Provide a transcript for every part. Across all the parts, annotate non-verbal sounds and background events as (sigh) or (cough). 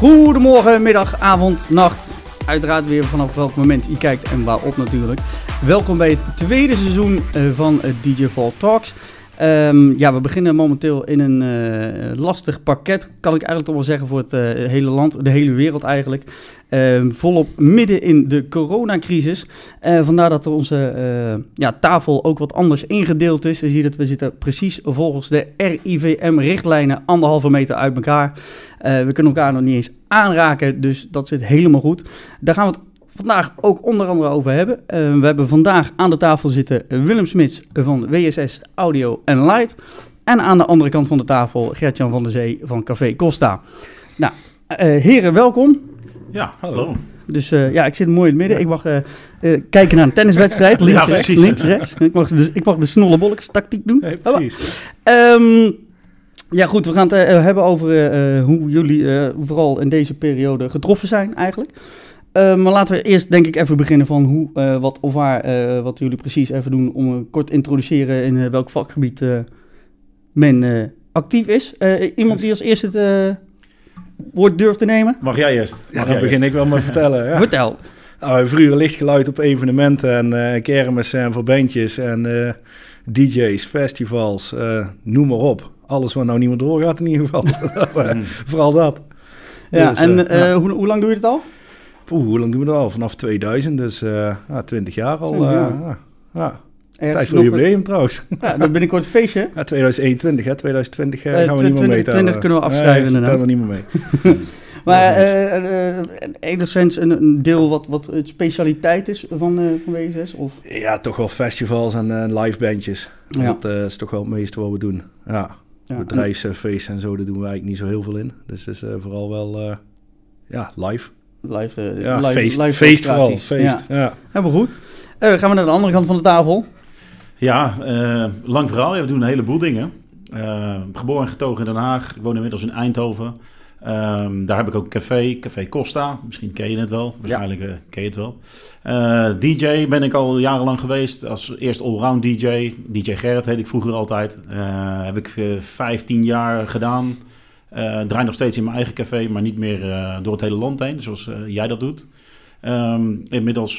Goedemorgen, middag, avond, nacht. Uiteraard weer vanaf welk moment je kijkt en waarop natuurlijk. Welkom bij het tweede seizoen eh, van eh, DJ Fall Talks. Ehm, ja, we beginnen momenteel in een eh, lastig pakket, kan ik eigenlijk toch wel zeggen, voor het eh, hele land, de hele wereld eigenlijk. Ehm, volop midden in de coronacrisis. Eh, vandaar dat onze ja, tafel ook wat anders ingedeeld is. Je ziet het, we zitten precies volgens de RIVM-richtlijnen anderhalve meter uit elkaar. We kunnen elkaar nog niet eens aanraken, dus dat zit helemaal goed. Daar gaan we het vandaag ook onder andere over hebben. Eh, we hebben vandaag aan de tafel zitten Willem Smits van WSS Audio en Light. En aan de andere kant van de tafel Gertjan van der Zee van Café Costa. Nou, eh, heren, welkom. Ja, hallo. Dus eh, ja, ik zit mooi in het midden. Ik mag kijken naar een tenniswedstrijd. (laughs) Links, Ja, rechts, links, rechts. Ik mag, dus, ik mag de snollebolks tactiek doen. Nee, precies. Ehm, ja, goed, we gaan het hebben over hoe jullie vooral in deze periode getroffen zijn eigenlijk. Eh, maar laten we eerst denk ik even beginnen van hoe, eh, wat of waar, eh, wat jullie precies even doen om kort te introduceren in eh, welk vakgebied eh, men eh, actief is. Eh, iemand die als eerste het woord durft te nemen? Mag jij eerst? Ja, dan begin eerst? ik wel met vertellen. Ja. Vertel. Nou, wij verhuren lichtgeluid op evenementen en eh kermissen en voor bandjes en eh, DJ's, festivals, eh, noem maar op. Alles wat nou niet meer doorgaat in ieder geval. (laughs) Mm. Vooral dat. Ja, Dus, en ja. Hoe, hoe lang doe je het al? Poeh, hoe lang doen we dat al? Vanaf 2000, dus eh ja, 20 jaar al. 20 eh, jaar. ja. ja. Ergens Tijd voor jubileum trouwens. Ja, dan binnenkort een feestje. Ja, 2021, hè? 2020 eh, Eh, gaan we niet meer 20 mee tellen. 20 kunnen we afschrijven, Nee, inderdaad. tellen we niet meer mee. (laughs) Maar eh, eh, enigszins een, deel wat, wat het specialiteit is van, eh van WSS? Of? Ja, toch wel festivals en eh, live bandjes. Ja. Dat eh, is toch wel het meeste wat we doen. Ja. Ja, bedrijfsfeesten en zo, daar doen we eigenlijk niet zo heel veel in. Dus het is eh, vooral wel eh, ja, live. Live, eh, Ja, live, feest, live feest vooral. Feest, Ja. ja. Helemaal goed. Eh, gaan we naar de andere kant van de tafel. Ja, eh, lang verhaal. Ja, we doen een heleboel dingen. Eh, geboren en getogen in Den Haag. Ik woon inmiddels in Eindhoven. Ehm, daar heb ik ook een café, Café Costa. Misschien ken je het wel. Waarschijnlijk eh, ken je het wel. Eh, DJ ben ik al jarenlang geweest. Als eerst allround DJ. DJ Gerrit heet ik vroeger altijd. Eh, heb ik eh, 15 jaar gedaan. Eh draai nog steeds in mijn eigen café, maar niet meer eh, door het hele land heen. Zoals eh, jij dat doet. Ehm, inmiddels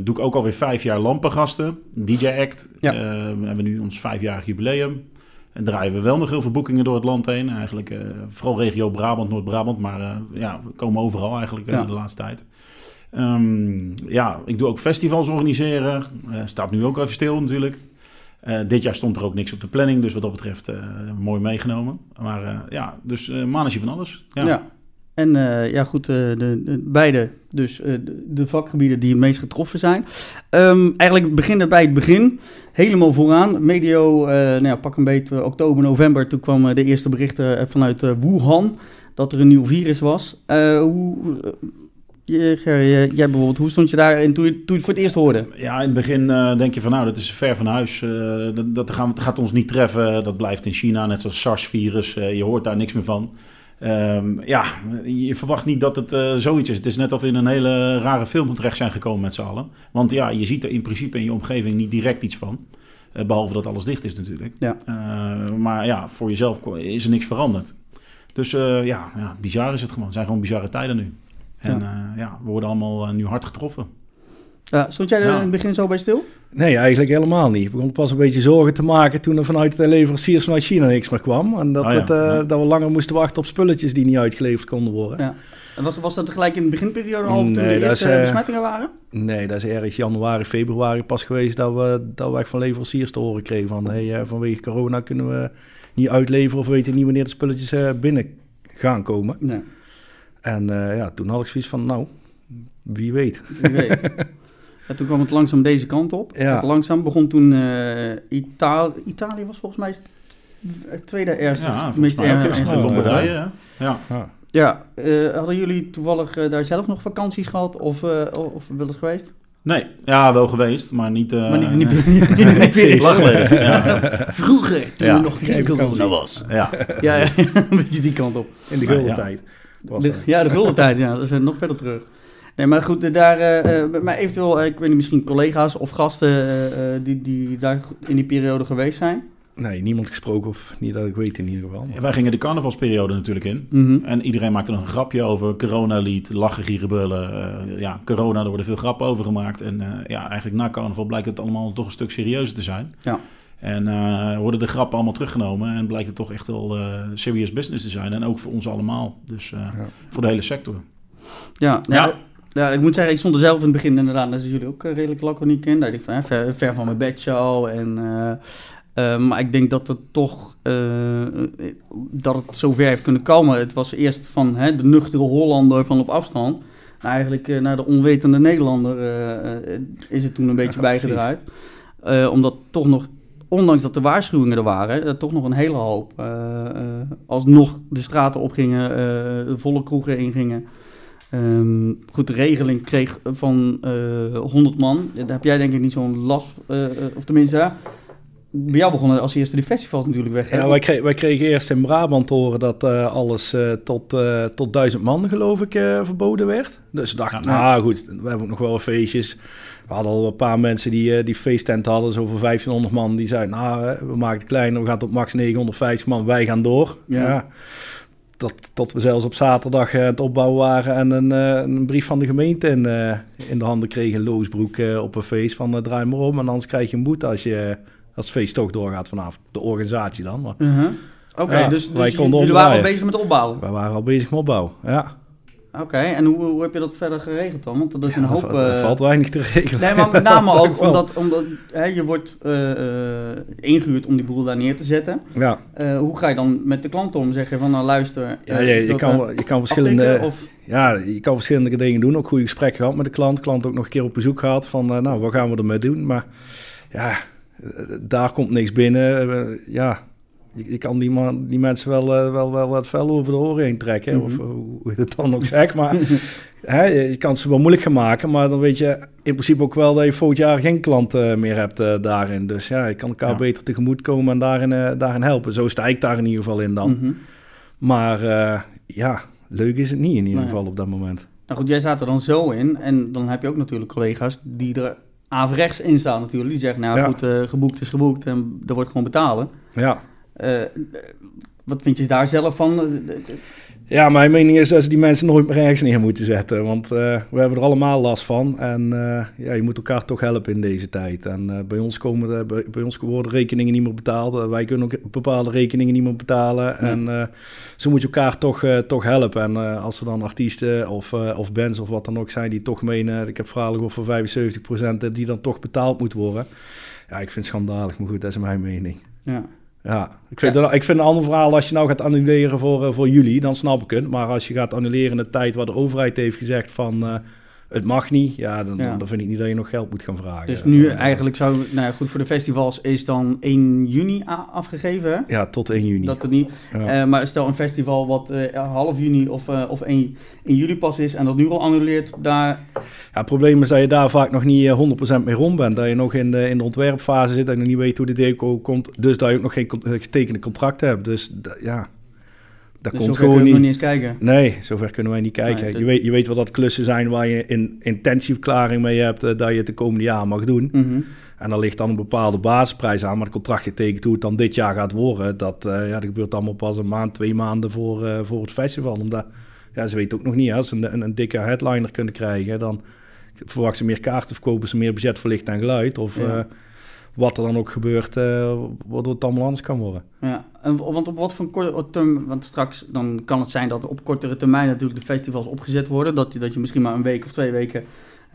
doe ik ook alweer vijf jaar lampengasten. DJ Act. Ja. Eh, we hebben nu ons vijfjarig jubileum. En draaien we wel nog heel veel boekingen door het land heen. Eigenlijk vooral regio Brabant, Noord-Brabant. Maar ja, we komen overal eigenlijk Ja. de laatste tijd. Ehm, ja, ik doe ook festivals organiseren. Staat nu ook even stil natuurlijk. Eh, dit jaar stond er ook niks op de planning. Dus wat dat betreft eh, mooi meegenomen. Maar eh, ja, dus je van alles. Ja. En ja, goed, de, de- beide, dus de, de vakgebieden die het meest getroffen zijn. Ehm, eigenlijk beginnen bij het begin, helemaal vooraan. Medio, nou ja, pak een beetje oktober, november, toen kwamen de eerste berichten vanuit Wuhan dat er een nieuw virus was. Hoe, jij jij bijvoorbeeld, hoe stond je daarin toen je, toen je het voor het eerst hoorde? Ja, in het begin eh, denk je van nou, dat is ver van huis. eh, dat dat gaan, dat gaat ons niet treffen. Dat blijft in China, net zoals SARS-virus. Eh, je hoort daar niks meer van. Ehm, ja, je verwacht niet dat het zoiets is. Het is net of we in een hele rare film terecht zijn gekomen met z'n allen. Want ja, je ziet er in principe in je omgeving niet direct iets van. Eh, behalve dat alles dicht is natuurlijk. Ja. Maar ja, voor jezelf is er niks veranderd. Dus ja, ja, bizar is het gewoon. Het zijn gewoon bizarre tijden nu. En ja, ja we worden allemaal eh, nu hard getroffen. Ja, stond jij er in het begin zo bij stil? Nee, eigenlijk helemaal niet. Ik begon pas een beetje zorgen te maken toen er vanuit de leveranciers vanuit China niks meer kwam. En dat, Oh ja, het, eh, ja. dat we langer moesten wachten op spulletjes die niet uitgeleverd konden worden. Ja. En was, was dat gelijk in de beginperiode al, toen Nee, de eerste is, eh, besmettingen waren? Nee, dat is ergens januari, februari pas geweest dat we, dat we echt van leveranciers te horen kregen van hey, eh, vanwege corona kunnen we niet uitleveren of we weten niet wanneer de spulletjes eh, binnen gaan komen. Nee, En eh, ja, toen had ik zoiets van nou, wie weet. wie weet. (laughs) Ja, toen kwam het langzaam deze kant op. Ja. Het langzaam begon toen eh Italië... Italië was volgens mij het tweede ergste. Ja, meest ergste. ja. Lombardije, hè? Ja. Ja. Ja, eh, hadden jullie toevallig daar zelf nog vakanties gehad of, eh of wel eens geweest? Nee, ja, wel geweest, maar niet... eh, maar niet, niet, niet, niet, niet, (laughs) (laughs) ja. Vroeger, toen Ja. er nog geen corona was. Ja, Ja, ja, een beetje die kant op. In de gulden ja. tijd. Was De- ja, de (laughs) gulden tijd, ja. Dat is eh, nog verder terug. Nee, maar goed, daar, eh, eh, maar eventueel, ik weet niet, misschien collega's of gasten eh, eh, die, die daar in die periode geweest zijn. Nee, niemand gesproken of niet dat ik weet in ieder geval. Wij gingen de carnavalsperiode natuurlijk in. Mhm. En iedereen maakte nog een grapje over coronalied, lachen, gieren, brullen. Eh, ja, corona, daar worden veel grappen over gemaakt. En eh, ja, eigenlijk na carnaval blijkt het allemaal toch een stuk serieuzer te zijn. Ja. En eh, worden de grappen allemaal teruggenomen en blijkt het toch echt wel eh, serious business te zijn. En ook voor ons allemaal. Dus eh, Ja. voor de hele sector. Ja, Ja. ja. ja, ik moet zeggen, ik stond er zelf in het begin inderdaad, daar zijn jullie ook redelijk laconiek in. Daar ik van, hè, ver, ver van mijn bedshow. En, eh, eh, maar ik denk dat het toch, eh, dat het zover heeft kunnen komen. Het was eerst van hè, de nuchtere Hollander van op afstand. Maar eigenlijk eh, naar de onwetende Nederlander is het toen een beetje Ja, bijgedraaid. Eh, omdat toch nog, ondanks dat de waarschuwingen er waren, toch nog een hele hoop eh, eh, alsnog de straten opgingen, eh, volle kroegen ingingen. Ehm, goed, de regeling kreeg van eh 100 man. Daar heb jij denk ik niet zo'n last, of tenminste, bij jou begonnen als eerste de festivals natuurlijk weg. hè? Ja, wij, kregen, wij kregen eerst in Brabant te horen dat eh, alles eh, tot, eh, tot duizend man, geloof ik, verboden werd. Dus we dachten, Ja. nou goed, we hebben ook nog wel feestjes. We hadden al een paar mensen die, die feesttent hadden, zo voor 1500 man. Die zeiden, nou, we maken het kleiner, we gaan tot max 950 man, wij gaan door. Ja. Ja. Tot, tot we zelfs op zaterdag aan het opbouwen waren en een, een brief van de gemeente in, in de handen kregen, Loosbroek, op een feest van draai maar om. En anders krijg je een boete als, je, als het feest toch doorgaat vanaf de organisatie dan. Maar Uh-huh. Oké, Ja, dus, dus jullie waren al bezig met opbouwen. wij waren al bezig met opbouw. Ja, Oké, en hoe, hoe heb je dat verder geregeld dan? Want dat is een hoop... er, eh, valt weinig te regelen. Nee, maar met name (laughs) ook omdat, omdat hè, je wordt eh, ingehuurd om die boel daar neer te zetten. Ja, hoe ga je dan met de klant om? Zeg je van, nou luister... ja je, kan, je kan verschillende... Of, Ja, je kan verschillende dingen doen. Ook goede gesprekken gehad met de klant. Klant ook nog een keer op bezoek gehad van, nou, wat gaan we ermee doen? Maar ja, daar komt niks binnen. Eh, ja, je, je kan die, man, die mensen wel, eh, wel, wel wat fel over de oren heen trekken. Mhm. Of eh, hoe je het dan ook zegt. Maar (laughs) hè, je kan ze wel moeilijk gaan maken. Maar dan weet je in principe ook wel dat je volgend jaar geen klant eh, meer hebt daarin. Dus ja, je kan elkaar Ja. beter tegemoet komen en daarin, daarin helpen. Zo sta ik daar in ieder geval in dan. Mhm. Maar ja, leuk is het niet in ieder Nee. geval op dat moment. Nou goed, jij staat er dan zo in. En dan heb je ook natuurlijk collega's die er averechts in staan natuurlijk. Die zeggen, nou Ja. goed, eh, geboekt is geboekt en er wordt gewoon betalen. Ja. Eh, wat vind je daar zelf van? Ja, mijn mening is dat ze die mensen nooit meer ergens neer moeten zetten. Want eh, we hebben er allemaal last van. En eh, ja, je moet elkaar toch helpen in deze tijd. En eh, bij, ons komen de, bij, bij ons worden rekeningen niet meer betaald. Wij kunnen ook bepaalde rekeningen niet meer betalen. Nee. En zo moet je elkaar toch, toch helpen. En als er dan artiesten of, of bands of wat dan ook zijn die toch menen... Ik heb verhalen gehoord van 75% die dan toch betaald moet worden. Ja, ik vind het schandalig. Maar goed, dat is mijn mening. ja. Ja, ik vind, ik vind een ander verhaal als je nou gaat annuleren voor, eh, voor jullie, dan snap ik het. Maar als je gaat annuleren in de tijd waar de overheid heeft gezegd van eh, het mag niet, ja dan, Ja. dan, vind ik niet dat je nog geld moet gaan vragen. Dus nu Eh, eigenlijk zou, nou ja, goed, voor de festivals is dan 1 juni afgegeven, hè? Ja, tot 1 juni. Dat er niet. Ja. Eh, maar stel een festival wat eh, half juni of, of 1 in juli pas is en dat nu al annuleert, daar. Ja, het probleem is dat je daar vaak nog niet eh, 100% mee rond bent. Dat je nog in de, in de ontwerpfase zit en nog niet weet hoe de deco komt. Dus dat je ook nog geen getekende contract hebt. Dus ja, dat Dus komt gewoon nog niet. niet eens kijken. Nee, zover kunnen wij niet kijken. Nee, dat- je, weet, je weet wel dat klussen zijn waar je in intentieverklaring mee hebt eh, dat je het de komende jaar mag doen. Mhm. En dan ligt dan een bepaalde basisprijs aan, maar het contract getekend hoe het dan dit jaar gaat worden, dat, eh, ja, dat gebeurt allemaal pas een maand, twee maanden voor, eh, voor het festival. Omdat ja, ze weten ook nog niet, als ze een, een, een dikke headliner kunnen krijgen, dan verwachten ze meer kaarten, verkopen ze meer budget voor licht en geluid. Of Ja. Wat er dan ook gebeurt, eh, waardoor het allemaal anders kan worden. Ja, en, want op wat voor korte termijn, want straks dan kan het zijn dat op kortere termijn natuurlijk de festivals opgezet worden, dat je, dat je misschien maar een week of twee weken,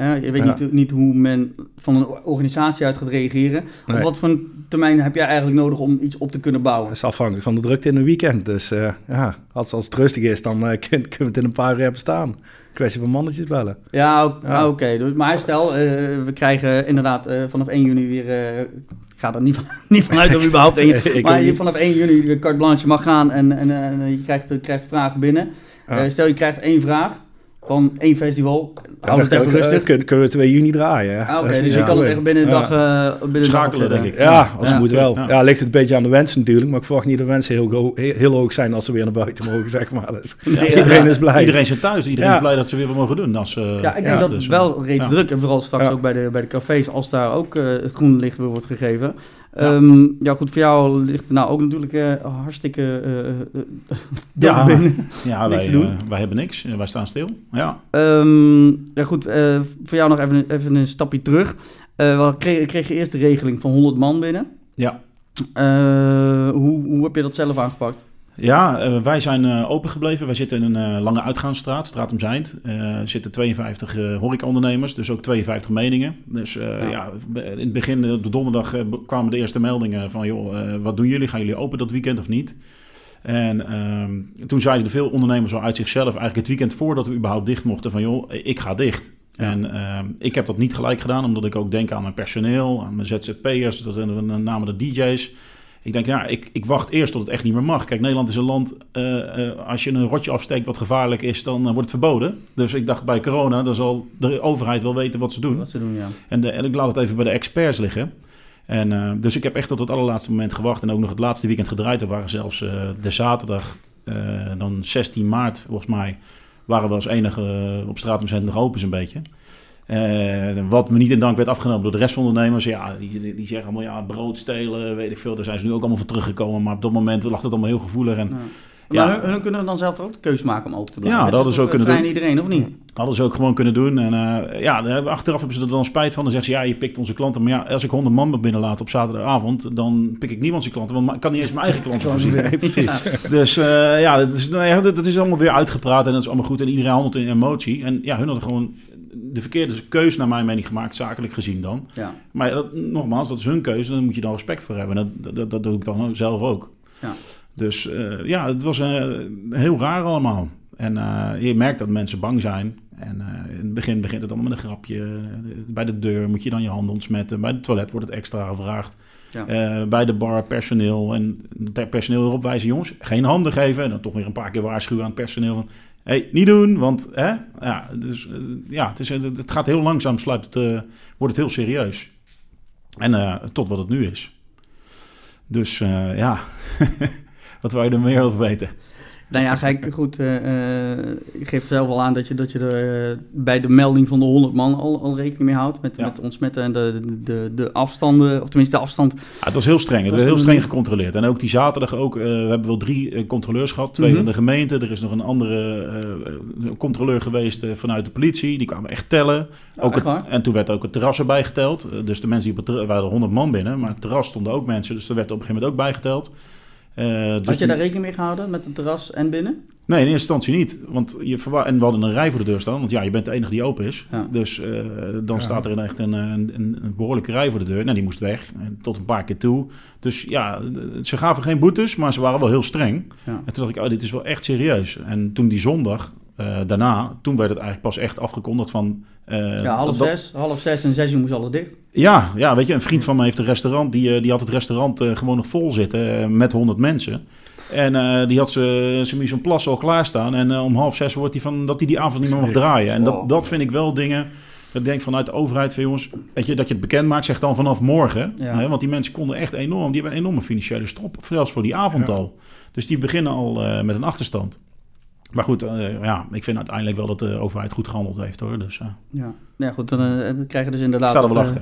hè, je weet Ja. niet, niet hoe men van een organisatie uit gaat reageren. Nee. Op wat voor een termijn heb jij eigenlijk nodig om iets op te kunnen bouwen? Dat is afhankelijk van de drukte in een weekend. Dus eh, ja, als, als het rustig is, dan eh, kun- (laughs) kunnen we het in een paar uur hebben staan. Kwestie van mannetjes bellen. Ja, ah, oké. Dus- Maar stel, eh, we krijgen inderdaad vanaf 1 juni weer... ik ga er niet, van, (laughs) niet vanuit of überhaupt (laughs) 1 Ik ook Maar je vanaf 1 juni weer carte blanche mag gaan en, en, en je krijgt, krijgt vragen binnen. Stel, je krijgt één vraag van één festival. Houd het Ja, even rustig. Kunnen, kunnen we 2 juni draaien. Ah, Oké, is dus je kan het echt binnen een Ja. dag... eh binnen dag Schakelen, denk ik. Ja, als Ja. het moet wel. Ja. Ligt het een beetje aan de wensen natuurlijk. Maar ik verwacht niet dat wensen heel, go- heel, heel hoog zijn als ze weer naar buiten mogen, (laughs) zeg maar. Dus (laughs) iedereen ja. is blij. Iedereen zit thuis. Iedereen Ja. is blij dat ze weer wat mogen doen. Als, eh, Ja, ik denk Ja, dat dus, het wel reeds ja. druk en vooral straks Ja. ook bij de, bij de cafés, als daar ook eh, het groene licht weer wordt gegeven. Ehm, ja, goed, voor jou ligt er nou ook natuurlijk eh, hartstikke eh, Ja. (laughs) binnen. Ja, Niks wij, doen? wij hebben niks. Wij staan stil. Ja. Ehm, ja, goed, voor jou nog even, even een stapje terug. Wel, kreeg, kreeg je eerst de regeling van 100 man binnen. Ja. Hoe, hoe heb je dat zelf aangepakt? Ja, eh, wij zijn eh, open gebleven. Wij zitten in een eh, lange uitgaansstraat, Straat om Zijnd. Er zitten 52 eh horecaondernemers, dus ook 52 meningen. Dus Ja. ja. in het begin, op de donderdag, kwamen de eerste meldingen van... joh, wat doen jullie? Gaan jullie open dat weekend of niet? En ehm, toen zeiden veel ondernemers al uit zichzelf... eigenlijk het weekend voordat we überhaupt dicht mochten... van joh, ik ga dicht. Ja. En ehm, ik heb dat niet gelijk gedaan, omdat ik ook denk aan mijn personeel... aan mijn ZZP'ers, dat zijn met name de DJ's... Ik denk, ja, ik, ik wacht eerst tot het echt niet meer mag. Kijk, Nederland is een land, eh, eh, als je een rotje afsteekt wat gevaarlijk is, dan eh, wordt het verboden. Dus ik dacht bij corona, dan zal de overheid wel weten wat ze doen. Wat ze doen, ja. En, de, en ik laat het even bij de experts liggen. En, dus ik heb echt tot het allerlaatste moment gewacht en ook nog het laatste weekend gedraaid. Er waren zelfs de zaterdag, dan 16 maart volgens mij, waren we als enige op straat om nog open zo'n beetje. Eh, wat me niet in dank werd afgenomen door de rest van de ondernemers. Ja, die, die zeggen allemaal, ja, brood stelen, weet ik veel. Daar zijn ze nu ook allemaal voor teruggekomen. Maar op dat moment lag het allemaal heel gevoelig. En Ja. Ja. Maar hun, hun kunnen dan zelf ook de keus maken om open te blijven. Ja, dat hadden ze ook vrij kunnen doen. iedereen, of niet? hadden ze ook gewoon kunnen doen. En eh, ja, daar hebben- achteraf hebben ze er dan spijt van. Dan zeggen ze, ja, je pikt onze klanten. Maar ja, als ik 100 man binnenlaat op zaterdagavond, dan pik ik niemand zijn klanten. Want ik kan niet eens mijn eigen klanten voorzien. (laughs) Nee, precies. Dus eh, ja, dat is, nou ja, dat, dat is allemaal weer uitgepraat en dat is allemaal goed. En iedereen handelt in emotie. En ja, hun hadden gewoon de verkeerde keuze naar mijn mening gemaakt, zakelijk gezien dan. Ja. Maar dat, nogmaals, dat is hun keuze. Daar moet je dan respect voor hebben. En dat, dat, dat doe ik dan zelf ook. Ja. Dus eh, ja, het was eh, heel raar allemaal. En eh, je merkt dat mensen bang zijn. En in het begin begint het allemaal met een grapje. Bij de deur moet je dan je handen ontsmetten. Bij het toilet wordt het extra gevraagd. Ja. Bij de bar personeel. En ter personeel erop wijzen, jongens, geen handen geven. En dan toch weer een paar keer waarschuwen aan het personeel. Van, niet doen, want hè? Ja, dus, eh, ja, het, is, eh, het gaat heel langzaam, sluipt het, eh, wordt het heel serieus. En tot wat het nu is. Dus ja, (laughs) wat wou je er meer over weten? Nou ja, kijk, goed. eh, je geeft zelf al aan dat je, dat je er eh, bij de melding van de 100 man al, al rekening mee houdt. Met, Ja. met ontsmetten en de, de, de afstanden, of tenminste de afstand. Ja, het was heel streng. Het Was werd heel streng gecontroleerd. En ook die zaterdag ook. we hebben wel drie controleurs gehad. Twee Mhm. van de gemeente. Er is nog een andere controleur geweest vanuit de politie. Die kwamen echt tellen. Oh, Ook echt het- waar? en toen werd ook het terras erbij geteld. Dus de mensen die op het terras... waren er 100 man binnen. Maar het terras stonden ook mensen. Dus er werd op een gegeven moment ook bijgeteld. Eh, dus Had je daar rekening mee gehouden met het terras en binnen? Nee, in eerste instantie niet. Want je verwa- en we hadden een rij voor de deur staan. Want ja, je bent de enige die open is. Ja. Dus eh, dan Ja. staat er echt een, een, een, een behoorlijke rij voor de deur. Nou, die moest weg. En tot een paar keer toe. Dus ja, ze gaven geen boetes, maar ze waren wel heel streng. Ja. En toen dacht ik, oh, dit is wel echt serieus. En toen die zondag, eh, daarna, toen werd het eigenlijk pas echt afgekondigd van... eh, ja, half dat- zes, half zes en zes uur moest alles dicht. Ja, ja, weet je, een vriend van me heeft een restaurant. Die, eh, die had het restaurant eh, gewoon nog vol zitten eh, met 100 mensen. En eh, die had ze- zijn mise en place al klaarstaan. En om half zes wordt hij van dat hij die avond niet meer mag draaien. En dat, dat vind ik wel dingen. Dat ik denk vanuit de overheid van jongens, weet je, dat je het bekend maakt, zeg dan vanaf morgen. Ja. Hè, want die mensen konden echt enorm, die hebben een enorme financiële strop, zelfs voor die avond Ja. al. Dus die beginnen al met een achterstand. Maar goed, ja, ik vind uiteindelijk wel dat de overheid goed gehandeld heeft hoor. Dus eh, Ja, nou ja goed, dan, dan krijg je dus ik inderdaad... sta er wel dat,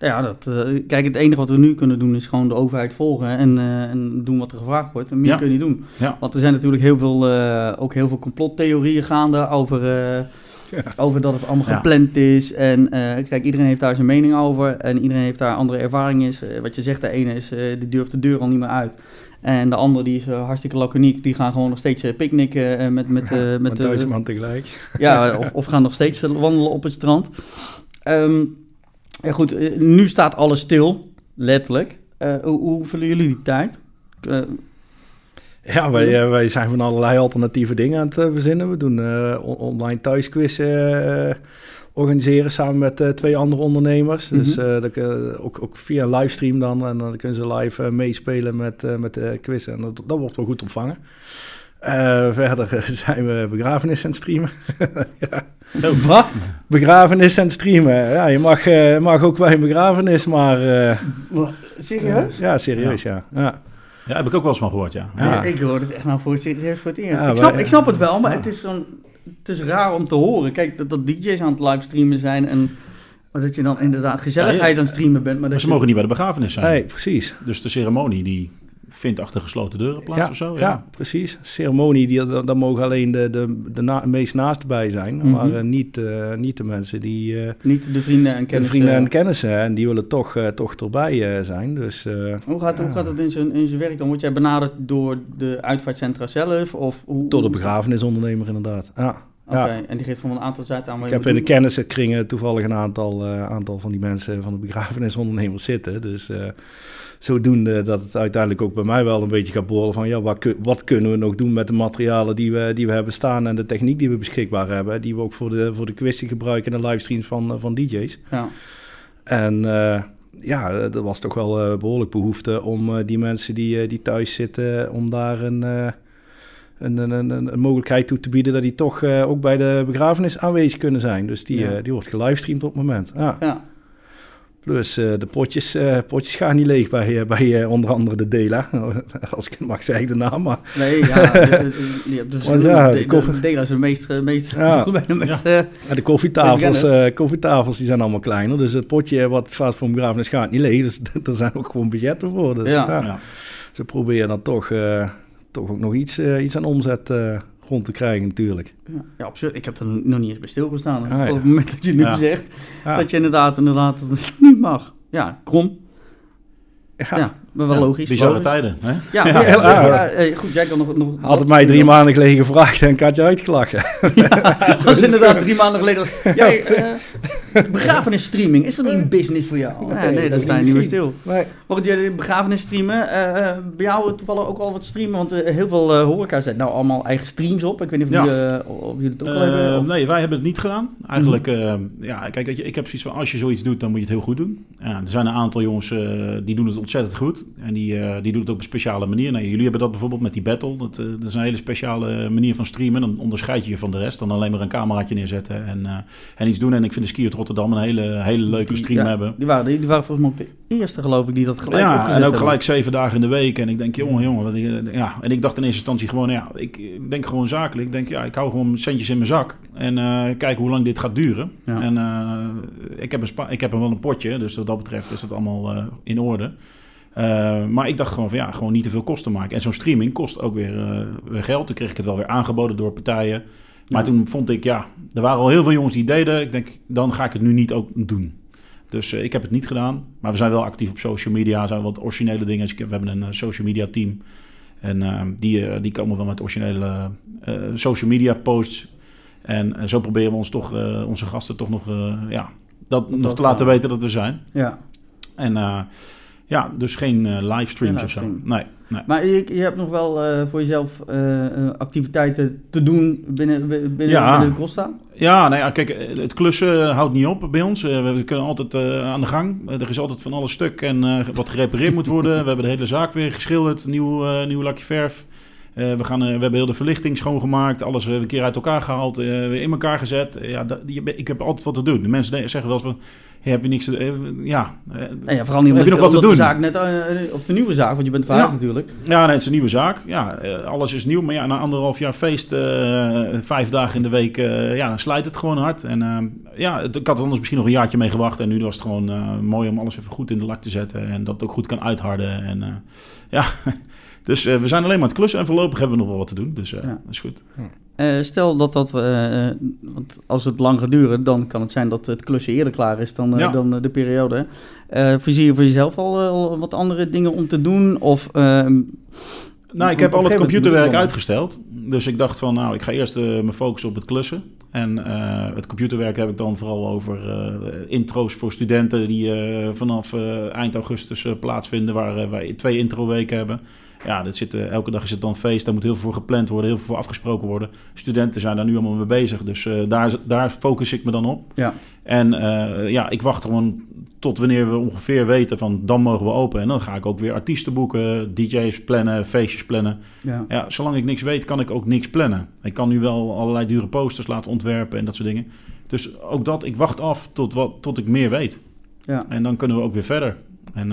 Ja, dat, eh, kijk, het enige wat we nu kunnen doen is gewoon de overheid volgen en, eh, en doen wat er gevraagd wordt. En meer Ja. kun je niet doen. Ja. Want er zijn natuurlijk heel veel, eh, ook heel veel complottheorieën gaande over, over dat het allemaal gepland is. En kijk, iedereen heeft daar zijn mening over en iedereen heeft daar andere ervaring is. Eh, wat je zegt, de ene is, die durft de deur al niet meer uit. En de andere die is hartstikke laconiek, die gaan gewoon nog steeds picknicken met, met, met met, duizend man tegelijk. ja, of, of gaan nog steeds wandelen op het strand. Ehm, ja, goed, eh, nu staat alles stil, letterlijk. Eh, hoe, hoe vullen jullie die tijd? Eh, Ja, wij, wij zijn van allerlei alternatieve dingen aan het verzinnen. We doen on- online thuisquizzen organiseren samen met twee andere ondernemers. Dus Mhm. dat, kun- ook, ook via een livestream dan. En dan kunnen ze live meespelen met, met de quizzen. En dat, dat wordt wel goed ontvangen. Eh, verder eh, (laughs) zijn we begrafenissen aan het streamen. (laughs) ja. wat? Begrafenissen aan het streamen. Ja, je mag, eh, mag ook bij een begrafenis, maar... eh, Serieus? ja, serieus, ja. ja. Ja, heb ik ook wel eens van gehoord, ja. Ja. Ik hoor het echt nou voor het eerst voor het eerst. Ja, ik, snap, ik snap het wel, maar ja. het is, zo'n, het is raar om te horen. Kijk, dat, dat DJ's aan het livestreamen zijn en Maar dat je dan inderdaad gezelligheid aan het streamen bent. Maar, ze je- mogen niet bij de begrafenis zijn. Nee, precies. Dus de ceremonie die vindt achter gesloten deuren plaats ja, of zo? Ja, precies. Ceremonie, die, daar mogen alleen de, de, de na- meest naaste bij zijn. Mhm. Maar eh, niet, eh, niet de mensen die... eh, Niet de vrienden en de kennissen. vrienden en kennissen. En die willen toch, eh, toch erbij eh, zijn. Dus eh, Hoe gaat, hoe gaat het in zijn, in zijn werk dan? Word jij benaderd door de uitvaartcentra zelf? Of hoe, door de begrafenisondernemer inderdaad. Ja. Oké, Ja. en die geeft gewoon een aantal zaken aan. waar Ik heb in de kennissenkringen toevallig een aantal, eh, aantal van die mensen van de begrafenisondernemers zitten. Dus eh, zodoende dat het uiteindelijk ook bij mij wel een beetje gaat borrelen van ja, wat, wat kunnen we nog doen met de materialen die we, die we hebben staan en de techniek die we beschikbaar hebben. Die we ook voor de, voor de quizzen gebruiken en de livestreams van, eh, van DJ's. Ja. En eh, ja, er was toch wel eh, behoorlijk behoefte om eh, die mensen die, eh, die thuis zitten, om daar een, eh, een, een, een, mogelijkheid toe te bieden dat die toch eh, ook bij de begrafenis aanwezig kunnen zijn. Dus die, Ja. eh, die wordt gelivestreamd op het moment. Ja. ja. Plus eh, de potjes, eh, potjes gaan niet leeg bij, eh, bij onder andere de Dela. (laughs) Als ik het mag zeggen, de naam. Maar Nee, ja. (laughs) de- de- dus ja, de, de, koffie- Dela is de meest, meest Ja. (laughs) Ja. Ja, de koffietafels, eh, koffietafels die zijn allemaal kleiner. Dus het potje wat staat voor een begrafenis gaat niet leeg. Dus er zijn ook gewoon budgetten voor. Dus, Ja. ja. Ja. Ze proberen dan toch, eh, toch ook nog iets, iets aan omzet te krijgen natuurlijk. ja, ja, absurd. Ik heb er nog niet eens bij stilgestaan. Ah, ja. Op het moment dat je nu Ja. zegt dat je inderdaad, inderdaad dat het niet mag. Ja, krom. ja. Maar wel Ja, logisch. Bizarre logisch. tijden. Hè? Ja, (laughs) Ja, ja, ja. ja, eh, goed, jij kan nog... nog Had het mij drie maanden geleden gevraagd en ik had je uitgelachen. (laughs) (laughs) Dat was inderdaad drie maanden geleden. Jij, eh, begrafenisstreaming, is dat niet een business voor jou? Nee, nee, dat sta je niet meer stil. Nee. Mocht jij begrafenis streamen? eh, bij jou toevallig ook al wat streamen? Want heel veel horeca zet nou allemaal eigen streams op. Ik weet niet of, Ja. jullie, eh, of jullie het ook al hebben. Of... nee, wij hebben het niet gedaan. Eigenlijk, eh, ja, kijk, weet je, ik heb zoiets van, als je zoiets doet, dan moet je het heel goed doen. Ja, er zijn een aantal jongens eh, die doen het ontzettend goed. En die, eh, die doen het op een speciale manier. Nee, jullie hebben dat bijvoorbeeld met die battle. Dat, eh, dat is een hele speciale manier van streamen. Dan onderscheid je je van de rest. Dan alleen maar een cameraatje neerzetten en, eh, en iets doen. En ik vind de Ski uit Rotterdam een hele, hele leuke Die- stream ja, hebben. Die waren, die, die waren volgens mij ook de eerste, geloof ik, die dat gelijk ja, en ook hebben. gelijk zeven dagen in de week. En ik denk, jongen, jongen. Wat, ja. En ik dacht in eerste instantie gewoon, ja, ik denk gewoon zakelijk. Ik denk, ja, ik hou gewoon centjes in mijn zak. En kijk hoe lang dit gaat duren. Ja. En ik, heb een spa ik heb wel een potje, dus wat dat betreft is dat allemaal in orde. Eh, maar ik dacht gewoon van ja, gewoon niet te veel kosten maken. En zo'n streaming kost ook weer, eh, weer geld. Toen kreeg ik het wel weer aangeboden door partijen. Maar Ja. toen vond ik, ja, er waren al heel veel jongens die deden. Ik denk, dan ga ik het nu niet ook doen. Dus eh, ik heb het niet gedaan. Maar we zijn wel actief op social media. Er zijn wat originele dingen. Dus we hebben een social media team. En die, die komen wel met originele social media posts. En zo proberen we ons toch, onze gasten toch nog, ja, dat nog dat te laten weten dat we zijn. Ja. En ja, dus geen eh, livestreams of zo. Nee, nee. Maar je, je hebt nog wel eh, voor jezelf eh, activiteiten te doen binnen, binnen, Ja. binnen de Costa. Ja, nou ja, kijk, het klussen houdt niet op bij ons. We kunnen altijd aan de gang. Er is altijd van alles stuk en wat gerepareerd moet worden. We hebben de hele zaak weer geschilderd, nieuw, nieuw lakje verf. Eh, we, gaan, eh, we hebben heel de verlichting schoongemaakt, alles eh, een keer uit elkaar gehaald, eh, weer in elkaar gezet. Ja, dat, ik heb altijd wat te doen. De mensen zeggen wel eens van, hey, heb je niks te Ja, Nou ja, vooral niet Heb je nog wat te doen? de zaak net, of de nieuwe zaak, want je bent verhuisd Ja. natuurlijk. Ja, nee, het is een nieuwe zaak. Ja, alles is nieuw. Maar ja, na anderhalf jaar feest, vijf dagen in de week, ja, dan slijt het gewoon hard. En eh, ja, het, ik had er anders misschien nog een jaartje mee gewacht. En nu was het gewoon mooi om alles even goed in de lak te zetten. En dat het ook goed kan uitharden. En ja, (laughs) dus eh, we zijn alleen maar aan het klussen. En voorlopig hebben we nog wel wat te doen. Dus eh, Ja. dat is goed. Eh, stel dat dat, eh, eh, want als het lang gaat duren, dan kan het zijn dat het klussen eerder klaar is dan, eh, Ja. dan eh, de periode. Eh voorzie je voor jezelf al, eh, al wat andere dingen om te doen? Of, ehm, Nou, ik heb al het computerwerk uitgesteld. Dus ik dacht van, nou, ik ga eerst eh, me focussen op het klussen. En eh, het computerwerk heb ik dan vooral over eh, intro's voor studenten die eh, vanaf eh, eind augustus eh, plaatsvinden, waar eh, wij twee intro-weken hebben. Ja, dat zit, eh, elke dag is het dan feest, daar moet heel veel voor gepland worden, heel veel voor afgesproken worden. Studenten zijn daar nu allemaal mee bezig, dus eh, daar, daar focus ik me dan op. ja. En eh, ja, ik wacht gewoon tot wanneer we ongeveer weten van dan mogen we open. En dan ga ik ook weer artiesten boeken, DJ's plannen, feestjes plannen. Ja. Ja, zolang ik niks weet, kan ik ook niks plannen. Ik kan nu wel allerlei dure posters laten ontwerpen en dat soort dingen. Dus ook dat, ik wacht af tot, wat, tot ik meer weet. Ja. En dan kunnen we ook weer verder. En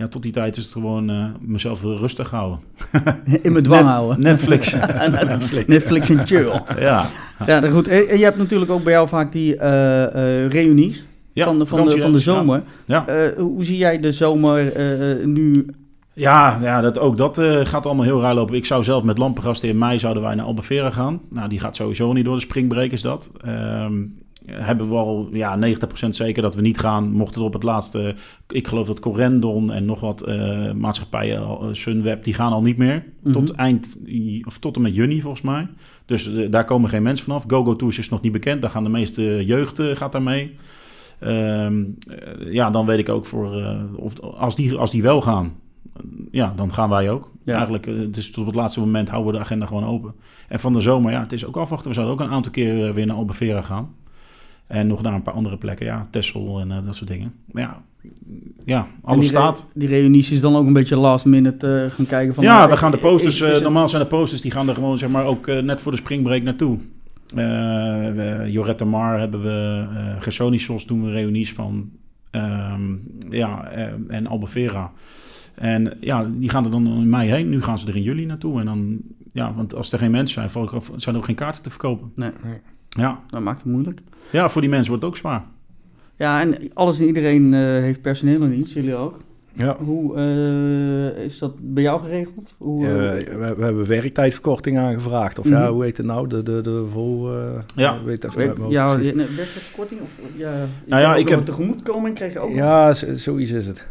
ja, tot die tijd is het gewoon eh, mezelf rustig houden. (laughs) In mijn dwang Net- houden. Netflix. (laughs) Netflix. Netflix en chill. ja. Ja, goed. En je hebt natuurlijk ook bij jou vaak die eh, eh, reunies. Ja, van, de, van, de, van de ja. zomer. Ja. Hoe zie jij de zomer nu? Ja, ja dat, ook dat gaat allemaal heel raar lopen. Ik zou zelf met lampengasten in mei zouden wij naar Albufeira gaan. Nou, die gaat sowieso niet door de springbreak is dat. Ehm, hebben we al ja, 90% zeker dat we niet gaan. Mocht het op het laatste... Ik geloof dat Corendon en nog wat eh, maatschappijen, eh, Sunweb, die gaan al niet meer. Mhm. Tot eind, of tot en met juni volgens mij. Dus eh, daar komen geen mensen vanaf. GoGo Tours is nog niet bekend. Daar gaan de meeste jeugd gaat daar mee. Ehm, eh, ja, dan weet ik ook voor... of, als, die, als die wel gaan, ja, dan gaan wij ook. Ja. Eigenlijk, eh, dus tot op het laatste moment houden we de agenda gewoon open. En van de zomer, ja, het is ook afwachten. We zouden ook een aantal keer weer naar Albufeira gaan. En nog naar een paar andere plekken, ja, Texel en eh, dat soort dingen. Maar ja, ja alles die re- staat. Die reunies is dan ook een beetje last minute eh, gaan kijken van... ja, nou, we gaan de posters, is eh, normaal zijn de posters, die gaan er gewoon zeg maar ook eh, net voor de springbreak naartoe. Eh we, Jorette Mar hebben we, eh Gersonisos doen we reunies van. Ehm, ja, eh, en Albufeira. En ja, die gaan er dan in mei heen. Nu gaan ze er in juli naartoe. En dan, ja, want als er geen mensen zijn, val- zijn er ook geen kaarten te verkopen. Nee. Nee. Ja, Dat maakt het moeilijk. ja voor die mensen wordt het ook zwaar. Ja, en alles en iedereen eh, heeft personeel en niet, jullie ook. Ja. Hoe eh, is dat bij jou geregeld? Hoe, Eh, we, we hebben werktijdverkorting aangevraagd. Of Mhm. ja, hoe heet het nou? De, de, de vol... eh, Ja. Weet even weet- ja, werkverkorting? Of, ja, Nou ja, ik heb- tegemoetkoming kreeg je ook. Ja, zoiets is het.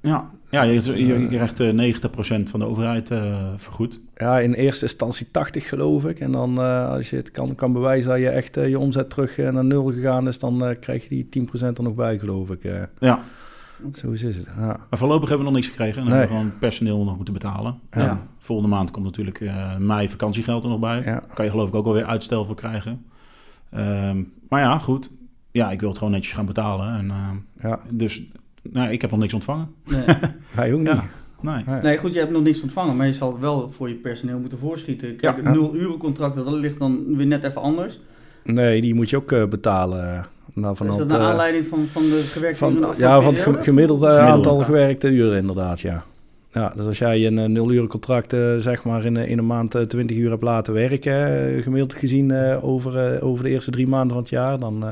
Ja, ja je, je, je krijgt eh 90% van de overheid eh, vergoed. Ja, in eerste instantie 80 geloof ik. En dan eh, als je het kan, kan bewijzen dat je echt eh, je omzet terug eh, naar nul gegaan is, dan eh, krijg je die 10% er nog bij geloof ik. eh. Ja, Zo is het. Ja. maar voorlopig hebben we nog niks gekregen. En dan Nee. hebben we gewoon personeel nog moeten betalen. Ja. En volgende maand komt natuurlijk eh, mei vakantiegeld er nog bij. Ja. Kan je geloof ik ook alweer uitstel voor krijgen. Ehm, maar ja, goed. Ja, ik wil het gewoon netjes gaan betalen. En, eh, ja, dus nou, ik heb nog niks ontvangen. Nee. (laughs) wij ook niet. Ja. Nee. Nee. goed, je hebt nog niks ontvangen, maar je zal het wel voor je personeel moeten voorschieten. Kijk, Ja. nul uren contract, dat ligt dan weer net even anders. Nee, die moet je ook eh, betalen. Nou, van is dat naar eh, aanleiding van, van de gewerkte van, uren ja, van het gemiddelde Gemiddelde, aantal ja. gewerkte uren inderdaad, ja. Ja, dus als jij een eh, nul uren contract eh, zeg maar in, in een maand eh, 20 uur hebt laten werken, gemiddeld gezien eh, over, eh, over de eerste drie maanden van het jaar, dan eh,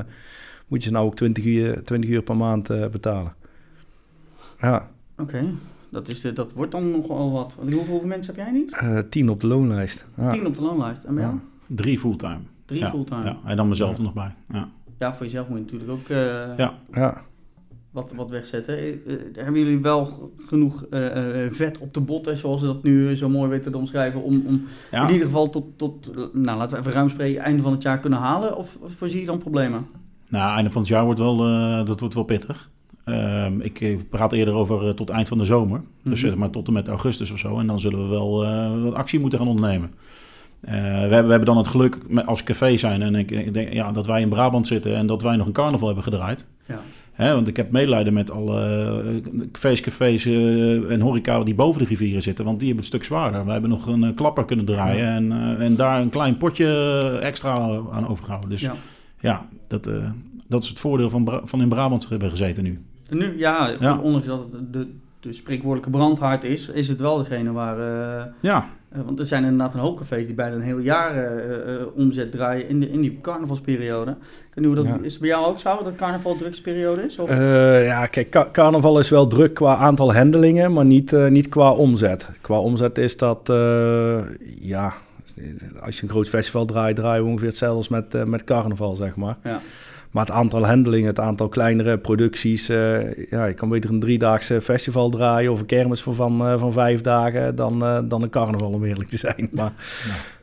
moet je ze nou ook 20 uur, 20 uur per maand eh, betalen. Ja, Oké, dat, is de- dat wordt dan nogal wat. Want Hoeveel mensen heb jij niet? eh 10 op de loonlijst. Ja. Tien op de loonlijst. En bij jou? Ja. Drie fulltime. Drie ja. fulltime. Ja, Ja. en dan mezelf er nog bij. Ja. voor jezelf moet je natuurlijk ook eh, Ja. Ja. wat, wat wegzetten. Eh, eh, hebben jullie wel genoeg eh, eh, vet op de botten, zoals ze dat nu eh, zo mooi weten te omschrijven, om, om Ja. in ieder geval tot, tot, eh, nou laten we even ruim spreken, einde van het jaar kunnen halen? Of, of voorzie je dan problemen? Nou, einde van het jaar wordt wel, eh, dat wordt wel pittig. Ehm, ik praat eerder over eh, tot eind van de zomer. Dus Mhm. zeg maar tot en met augustus of zo. En dan zullen we wel eh, wat actie moeten gaan ondernemen. Eh, we, hebben, we hebben dan het geluk als café zijn en ik, ik denk ja, dat wij in Brabant zitten en dat wij nog een carnaval hebben gedraaid. Ja. Hè, want ik heb medelijden met alle cafés, cafés en horeca die boven de rivieren zitten. Want die hebben het stuk zwaarder. We hebben nog een klapper kunnen draaien en, en daar een klein potje extra aan overgehouden. Dus ja, Ja. dat, dat is het voordeel van, van in Brabant hebben gezeten nu. Nu, ja, goed, Ja. ondanks dat het de, de spreekwoordelijke brandhaard is, is het wel degene waar... eh, Ja, eh, want er zijn inderdaad een hoop cafés die bijna een heel jaar eh, omzet draaien in, de, in die carnavalsperiode. Ik weet niet hoe dat, Ja. Is het bij jou ook zo, dat carnaval drugsperiode is? Of? Ja, kijk, ca- carnaval is wel druk qua aantal handelingen, maar niet, niet qua omzet. Qua omzet is dat, ja, als je een groot festival draait, draaien we ongeveer hetzelfde als met, met carnaval, zeg maar. Ja. Maar het aantal handelingen, het aantal kleinere producties, eh, ja, je kan beter een driedaagse festival draaien of een kermis van, van, eh, van vijf dagen dan, eh, dan een carnaval, om eerlijk te zijn. Maar,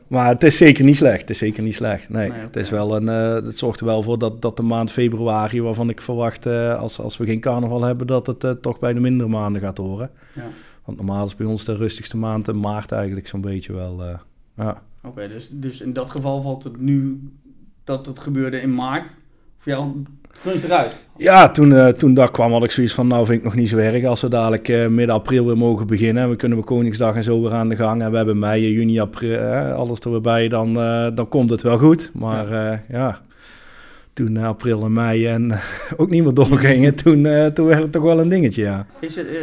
maar het is zeker niet slecht, het is zeker niet slecht. Nee, Nee, het, is wel een, het zorgt er wel voor dat, dat de maand februari, waarvan ik verwacht, als, als we geen carnaval hebben, dat het toch bij de mindere maanden gaat horen. Ja. Want normaal is bij ons de rustigste maand in maart eigenlijk zo'n beetje wel, ja. Oké, dus, dus in dat geval valt het nu dat het gebeurde in maart voor jou gunstig uit. Ja, toen, eh, toen dat kwam had ik zoiets van, nou vind ik nog niet zo erg als we dadelijk eh, midden april weer mogen beginnen. We kunnen met Koningsdag en zo weer aan de gang. En we hebben mei, juni, april, eh, alles er weer bij, dan, eh, dan komt het wel goed. Maar ja, ja toen eh, april en mei en (laughs) ook niet meer doorgingen, (laughs) toen, eh, toen werd het toch wel een dingetje, ja. Is het, eh,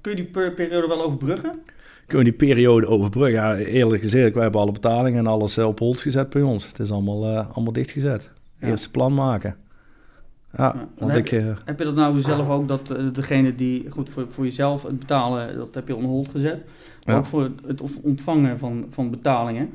kun je die per- periode wel overbruggen? Kunnen we die periode overbruggen? Ja, eerlijk gezegd, wij hebben alle betalingen en alles eh, op hold gezet bij ons. Het is allemaal, eh, allemaal dichtgezet. Ja. Eerste plan maken. Ja, heb, ik... eh, heb je dat nou zelf ook, dat eh, degene die, goed, voor, voor jezelf het betalen, dat heb je on hold gezet. Maar Ja. ook voor het, ontvangen van, van betalingen.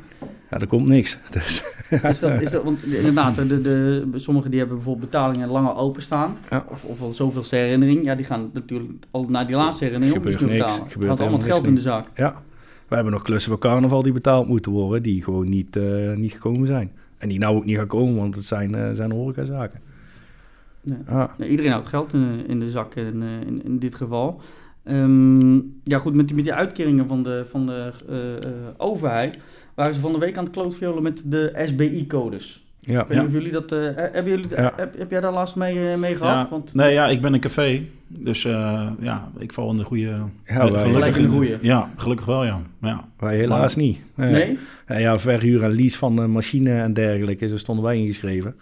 ja, er komt niks. (laughs) Dus, Is dat, is dat, want inderdaad, de, de, sommigen die hebben bijvoorbeeld betalingen langer openstaan. Ja. Of, of al zoveelste herinnering. Ja, die gaan natuurlijk al naar die laatste herinnering op Gebeurt nu niks. betalen. Gebeurt Gaat allemaal het geld in niks de zak. ja, we hebben nog klussen voor carnaval die betaald moeten worden, die gewoon niet, eh, niet gekomen zijn. En die nou ook niet gaan komen, want het zijn, eh zijn horecazaken. Ja. Ja. Nee, iedereen houdt geld in, in de zak in, eh, in, in dit geval. Ehm, ja, goed, met die, met die uitkeringen van de, van de eh, eh, overheid waren ze van de week aan het klootviolen met de SBI-codes. Ja. Ik weet niet of jullie dat... eh, hebben jullie, Ja. heb, heb jij daar last mee, eh, mee gehad? Ja, Want, nee, ja, ik ben een café. Dus eh, ja, ik val in de goede... Ja, wij- Gelijk in de goeie. Ja, gelukkig wel, ja. Maar ja. Wij helaas niet. Nee. nee? Ja, ja, verhuur en lease van de machine en dergelijke, zo stonden wij ingeschreven.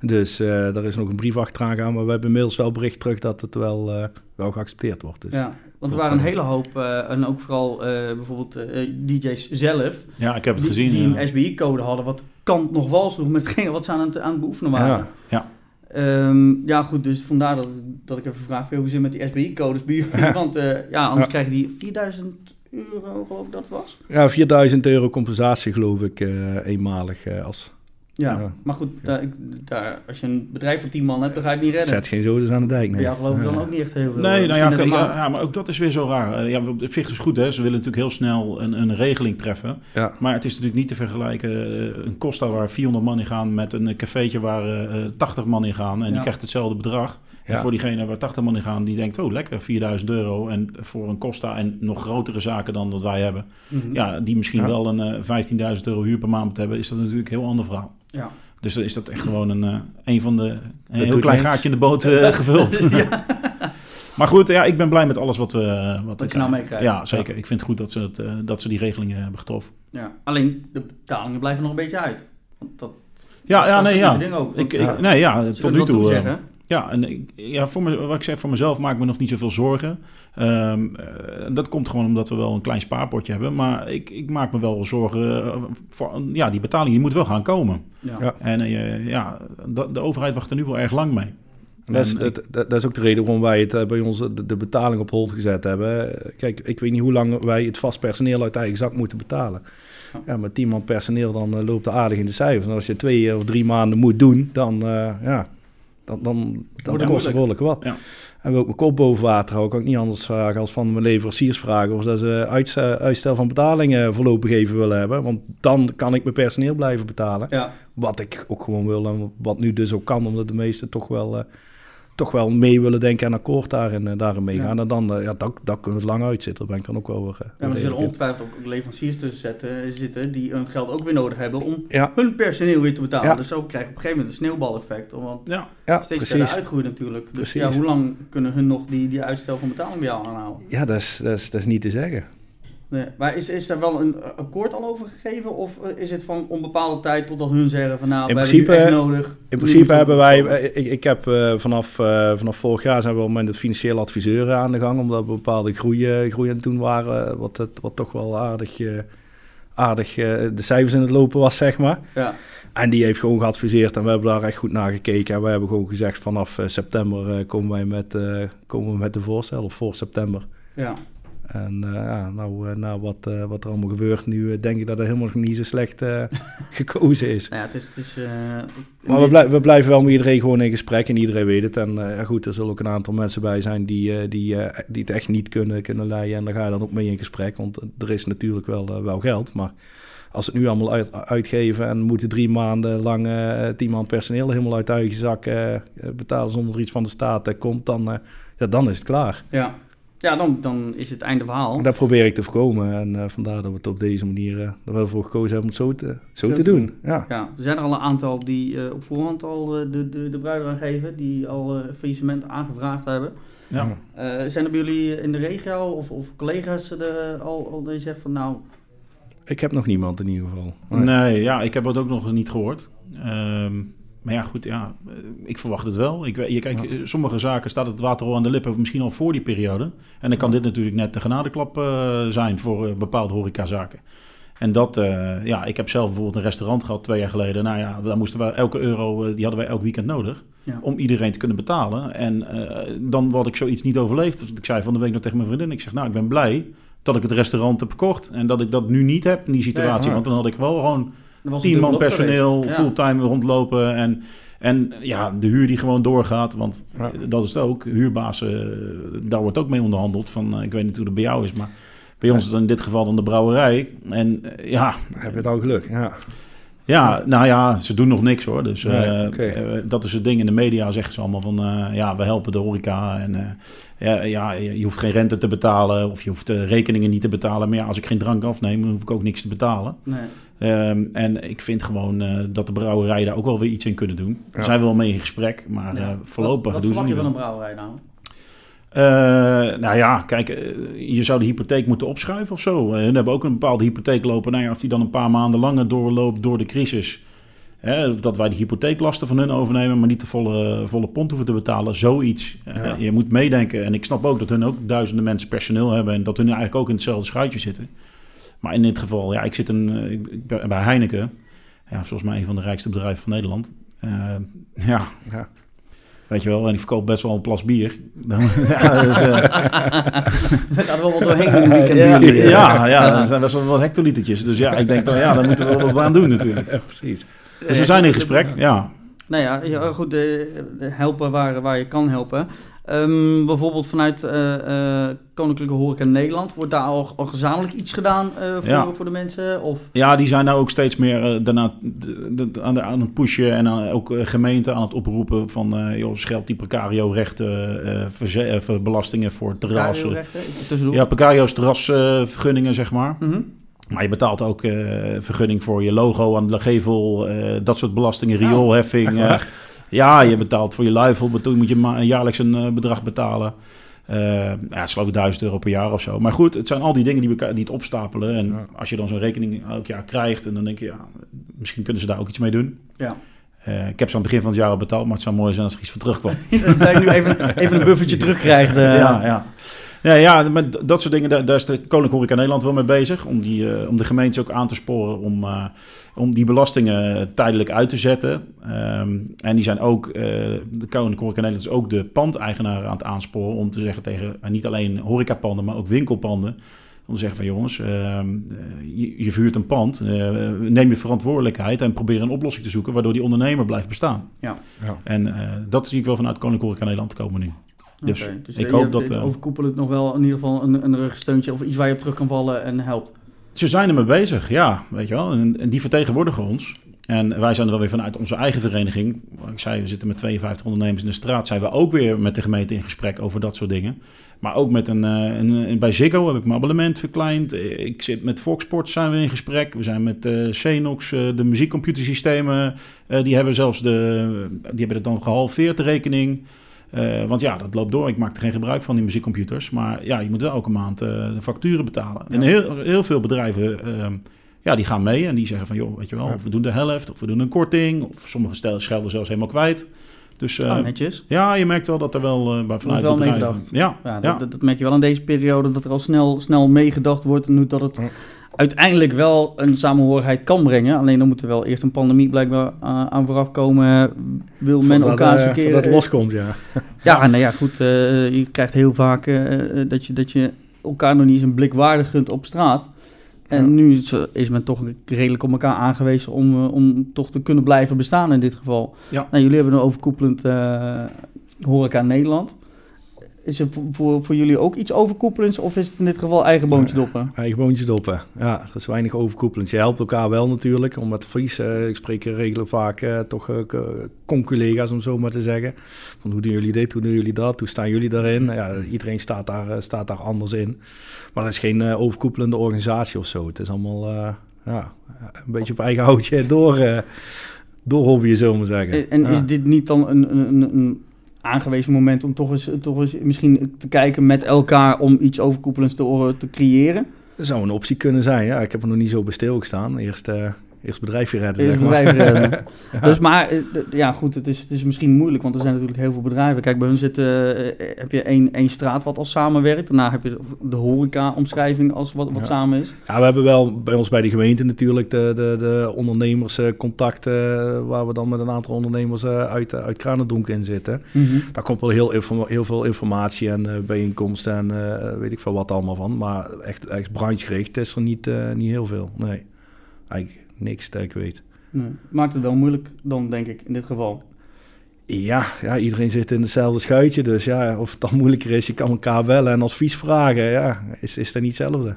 Dus eh daar is nog een brief achteraan gaan, maar we hebben inmiddels wel bericht terug dat het wel, eh, wel geaccepteerd wordt. Dus. Ja, want er waren een zijn- hele hoop, eh, en ook vooral eh, bijvoorbeeld eh, DJ's zelf, ja, ik heb het die, gezien. die ja. een SBI-code hadden, wat kant nog nog met wat ze aan het, aan het beoefenen waren. Ja. Ja. Ehm, ja, goed, dus vandaar dat, dat ik even vraag, hoe zit het met die SBI-codes bij jullie? (laughs) Want eh, ja, anders Ja. krijgen die 4000 euro, geloof ik dat was. Ja, 4000 euro compensatie geloof ik eh, eenmalig eh, als Ja, Ja. maar goed, daar, daar, als je een bedrijf van 10 man hebt, dan ga je het niet redden. zet geen zodes aan de dijk. Nee. Ja, geloof ik dan ook niet echt heel veel. Nee, nou Misschien ja, ja, maar ook dat is weer zo raar. Eh, ja, op zich is het goed, hè. Ze willen natuurlijk heel snel een, een regeling treffen. Ja. Maar het is natuurlijk niet te vergelijken. eh, Een Costa waar 400 man in gaan met een cafeetje waar eh, eh, 80 man in gaan. En Ja. die krijgt hetzelfde bedrag. En Ja. voor diegene waar 80 man in gaan, die denkt, oh lekker, 4000 euro. En voor een Costa en nog grotere zaken dan dat wij hebben. Mhm. Ja, die misschien Ja. wel een eh, 15.000 euro huur per maand hebben, is dat natuurlijk een heel ander verhaal. Ja. Dus dan is dat echt gewoon een, eh, een van de... Een heel klein gaatje in de boot eh, (laughs) gevuld. (laughs) Maar goed, ja, ik ben blij met alles wat we... Wat, Wat we je nou krijgen. meekrijgt. Ja, zeker. Ik vind het goed dat ze, het, eh, dat ze die regelingen hebben getroffen. Ja. Alleen, de betalingen blijven nog een beetje uit. Want dat Ja, dat ja, nee, ja. ding ook. Ik, ik, nee, ja, tot nu toe... ja, en ik- ja, voor me, wat ik zeg, voor mezelf maak ik me nog niet zoveel zorgen. Ehm, eh, dat komt gewoon omdat we wel een klein spaarpotje hebben. Maar ik, ik maak me wel zorgen eh, voor... Ja, die betaling die moet wel gaan komen. Ja. Ja. En eh, ja, de, de overheid wacht er nu wel erg lang mee. Dat is, dat, dat, dat is ook de reden waarom wij het bij ons de, de betaling op hold gezet hebben. Kijk, ik weet niet hoe lang wij het vast personeel uit eigen zak moeten betalen. Ja. Met 10 man personeel dan loopt het aardig in de cijfers. En als je twee of drie maanden moet doen, dan, eh, ja, dan, dan, dan kost het behoorlijk wat. Ja. En wil ik mijn kop boven water houden, kan ik niet anders vragen als van mijn leveranciers vragen of dat ze uits- uitstel van betalingen voorlopig even willen hebben. Want dan kan ik mijn personeel blijven betalen. Ja. Wat ik ook gewoon wil en wat nu dus ook kan, omdat de meesten toch wel, eh, toch wel mee willen denken en akkoord daarin, eh, daarin meegaan. Ja. En dan, eh, ja, dat, dat kunnen we het lang uitzitten. Daar ben ik dan ook wel weer. eh, Ja, maar er zullen ongetwijfeld ook leveranciers tussen zetten, zitten die hun geld ook weer nodig hebben om Ja, hun personeel weer te betalen. Ja. Dus zo krijg je op een gegeven moment een sneeuwbaleffect. Want Ja, ja steeds precies. verder uitgroeien natuurlijk. Dus Precies. ja, hoe lang kunnen hun nog die, die uitstel van betaling bij jou aanhouden? Ja, dat is, dat, is, dat is niet te zeggen. Nee. Maar is, is daar wel een akkoord al over gegeven? Of eh, is het van onbepaalde tijd totdat hun zeggen van nou, In principe- echt nodig. In principe hebben wij, eh, ik, ik heb eh, vanaf, vanaf vorig jaar zijn we met het financiële adviseur aan de gang, omdat we bepaalde groei, groei aan het doen waren, wat, het, wat toch wel aardig, aardig de cijfers in het lopen was, zeg maar. Ja, En die heeft gewoon geadviseerd en we hebben daar echt goed naar gekeken. En we hebben gewoon gezegd vanaf september komen wij met, komen we met de voorstel, of voor september. ja. En eh, ja, nou, eh, na wat, eh, wat er allemaal gebeurt nu, denk ik dat er helemaal niet zo slecht (laughs) gekozen is. Nou ja, het is... Het is Maar we, blij- we blijven wel met iedereen gewoon in gesprek en iedereen weet het. En ja, goed, er zullen ook een aantal mensen bij zijn die, die, die het echt niet kunnen, kunnen leiden. En daar ga je dan ook mee in gesprek, want er is natuurlijk wel, wel geld. Maar als het nu allemaal uit, uitgeven en moeten drie maanden lang eh tien man personeel helemaal uit eigen zak betalen zonder er iets van de staat eh, komt, dan, ja, dan is het klaar. ja, ja dan, dan is het einde verhaal. En dat probeer ik te voorkomen. En eh, vandaar dat we het op deze manier eh, er wel voor gekozen hebben om het zo te, zo Zo te doen. Ja. Ja, er zijn er al een aantal die eh, op voorhand al de, de, de bruiden aangeven, die al eh faillissement aangevraagd hebben. ja. Eh, zijn er bij jullie in de regio of, of collega's de, al, al die zeggen van nou, Ik heb nog niemand in ieder geval. Nee, ja, ik heb het ook nog niet gehoord. Ehm, maar ja, goed, ja, eh, ik verwacht het wel. Ik, je, kijk, Ja. eh, sommige zaken staat het water al aan de lippen, misschien al voor die periode. En dan kan dit natuurlijk net de genadeklap eh, zijn voor eh, bepaalde horecazaken. En dat, ja, ik heb zelf bijvoorbeeld een restaurant gehad twee jaar geleden. Nou ja, daar moesten we elke euro, die hadden wij elk weekend nodig. Ja. Om iedereen te kunnen betalen. En dan had ik zoiets niet overleefd. Dus ik zei van de week nog tegen mijn vriendin. Ik zeg, nou, ik ben blij dat ik het restaurant heb verkocht. En dat ik dat nu niet heb in die situatie. Nee, want dan had ik wel gewoon was een tien man personeel, fulltime rondlopen. En, en ja, de huur die gewoon doorgaat. Want Ja. dat is het ook. Huurbazen, eh, daar wordt ook mee onderhandeld. Van, eh, ik weet niet hoe dat bij jou is, maar bij ons is het in dit geval dan de brouwerij. En eh, ja, Heb je dan geluk? Ja. ja, nou ja, ze doen nog niks hoor. Dus Nee, dat is het ding. In de media zeggen ze allemaal van... eh, ja, we helpen de horeca. En eh, ja, ja, je hoeft geen rente te betalen... of je hoeft de rekeningen niet te betalen. Maar ja, als ik geen drank afneem... dan hoef ik ook niks te betalen. Nee. Ehm, en ik vind gewoon eh, dat de brouwerijen daar ook wel weer iets in kunnen doen. Ja. Daar zijn we wel mee in gesprek. Maar Ja. eh, voorlopig wat, doen wat ze verwacht niet. je van een brouwerij nou? Eh, nou ja, kijk, je zou de hypotheek moeten opschuiven of zo. Hun hebben ook een bepaalde hypotheek lopen. Nou ja, of die dan een paar maanden langer doorloopt door de crisis. Hè, dat wij de hypotheeklasten van hun overnemen, maar niet de volle, volle pond hoeven te betalen. Zoiets. Ja. je moet meedenken. En ik snap ook dat hun ook duizenden mensen personeel hebben. En dat hun eigenlijk ook in hetzelfde schuitje zitten. Maar in dit geval, ja, ik zit een, eh, ik, ik ben bij Heineken. Ja, volgens mij een van de rijkste bedrijven van Nederland. Eh, ja, Ja. weet je wel. En ik verkoop best wel een plas bier. (laughs) Dan- (laughs) ja, dus, eh, Er gaat wel wat doorheen in weekend. ja, ja, ja, er zijn best wel wat hectolitertjes. Dus ja, ik denk dan, ja, daar moeten we wel wat aan doen natuurlijk. Ja, precies. Dus we zijn in gesprek, ja. Nou ja, ja goed, de, de helpen waar, waar je kan helpen. Ehm, bijvoorbeeld vanuit eh, eh, Koninklijke Horeca Nederland. Wordt daar al, al gezamenlijk iets gedaan eh, voor, Ja. voor de mensen? Of, Ja, die zijn nou ook steeds meer daarna de- de- aan, de, aan het pushen en aan, ook gemeenten aan het oproepen van, eh joh, scheld die eh, ver- belastingen voor terrassen. Ja, precario's terrasvergunningen, zeg maar. Mhm. Maar je betaalt ook eh, vergunning voor je logo aan de gevel, eh, dat soort belastingen, rioolheffing. Eh, waar? Ja, je betaalt voor je luifel, bet- moet je ma- jaarlijks een eh, bedrag betalen. Eh ja, het geloof ik 1000 euro per jaar of zo. Maar goed, het zijn al die dingen die, die het opstapelen. En Ja. als je dan zo'n rekening elk jaar krijgt, en dan denk je, ja, misschien kunnen ze daar ook iets mee doen. Ja. Eh, ik heb ze aan het begin van het jaar al betaald, maar het zou mooi zijn als er iets voor terugkwam. (laughs) dat je nu even, even een buffertje (laughs) terugkrijgt. Ja, ja. Ja, ja met d- dat soort dingen, daar, daar is de Koninklijke Horeca Nederland wel mee bezig. Om, die, eh, om de gemeentes ook aan te sporen om, eh, om die belastingen tijdelijk uit te zetten. Ehm, en die zijn ook, eh, de Koninklijke Horeca Nederland is ook de pandeigenaren aan het aansporen. Om te zeggen tegen eh, niet alleen horecapanden, maar ook winkelpanden. Om te zeggen van jongens, ehm, eh, je, je vuurt een pand. eh, neem je verantwoordelijkheid en probeer een oplossing te zoeken waardoor die ondernemer blijft bestaan. Ja. Ja. En eh, dat zie ik wel vanuit Koninklijke Horeca Nederland komen nu. Dus dus ik hoop dat, eh, overkoepelend nog wel in ieder geval een, een rugsteuntje of iets waar je op terug kan vallen en helpt. Ze zijn ermee bezig, ja, weet je wel. En, en die vertegenwoordigen ons. En wij zijn er wel weer vanuit onze eigen vereniging. Ik zei, we zitten met 52 ondernemers in de straat. Zijn we ook weer met de gemeente in gesprek over dat soort dingen. Maar ook met een, eh, een, een- bij Ziggo heb ik mijn abonnement verkleind. Eh, Ik zit met Foxport zijn we in gesprek. We zijn met Xenox, eh, de muziekcomputersystemen. die hebben zelfs de, die hebben het dan gehalveerd, de rekening. Eh, want ja, dat loopt door. Ik maak er geen gebruik van, die muziekcomputers. Maar ja, je moet wel elke maand eh, de facturen betalen. En heel, heel veel bedrijven ehm, ja, die gaan mee en die zeggen van... joh, weet je wel, Ja. of we doen de helft, of we doen een korting... of sommige schelden zelfs helemaal kwijt. Dus eh, Ah, netjes. ja, je merkt wel dat er wel eh bij vanuit wel bedrijven... Ja, Ja, ja. dat, merk je wel in deze periode, dat er al snel, snel meegedacht wordt en dat het. Uiteindelijk wel een samenhorigheid kan brengen. Alleen dan moet er wel eerst een pandemie blijkbaar uh, aan vooraf komen. Wil men elkaar eens eh, een keer... eh, loskomt, ja. (laughs) Ja, nou ja, goed. eh, je krijgt heel vaak eh, eh, dat, je, dat je elkaar nog niet eens een blik waardig gunt op straat. En Ja. nu is, is men toch redelijk op elkaar aangewezen om, eh, om toch te kunnen blijven bestaan in dit geval. Ja. Nou, jullie hebben een overkoepelend eh, horeca Nederland. Is er voor, voor, jullie ook iets overkoepelends of is het in dit geval eigen boontje doppen? Eigen boontjes doppen. Ja, er is weinig overkoepelend. Je helpt elkaar wel natuurlijk, om met advies. eh, ik spreek regelijk vaak eh, toch uh, con-collega's, om zo maar te zeggen. Van hoe doen jullie dit, hoe doen jullie dat, hoe staan jullie daarin? Ja, iedereen staat daar, staat daar anders in. Maar het is geen overkoepelende organisatie of zo. Het is allemaal ja, een beetje op eigen houtje door, door hobbyen, zo maar zeggen. En ja. is dit niet dan een, een, een aangewezen moment om toch eens, toch eens misschien te kijken met elkaar om iets overkoepelends te, te creëren? Dat zou een optie kunnen zijn. Ja, ik heb er nog niet zo bij stilgestaan. Eerst, uh, Eerst bedrijfje redden, Eerst zeg maar. bedrijf redden. (laughs) Dus maar, eh, ja goed, het is, het is misschien moeilijk, want er zijn natuurlijk heel veel bedrijven. Kijk, bij hun zit, eh, eh, heb je één, één straat wat al samenwerkt. Daarna heb je de horeca-omschrijving als wat, wat Ja. samen is. Ja, we hebben wel bij ons bij de gemeente natuurlijk de, de, de ondernemerscontacten... waar we dan met een aantal ondernemers uit, uit Kranendonk in zitten. Daar komt wel heel, heel veel informatie en bijeenkomsten en weet ik veel wat allemaal van. Maar echt, echt branchegericht is er niet, niet heel veel. Nee, eigenlijk niks dat ik weet. Nee. Maakt het wel moeilijk dan, denk ik, in dit geval. Ja, ja, iedereen zit in hetzelfde schuitje. Dus ja, of het dan moeilijker is, je kan elkaar bellen en advies vragen. Ja, is, is dat niet hetzelfde?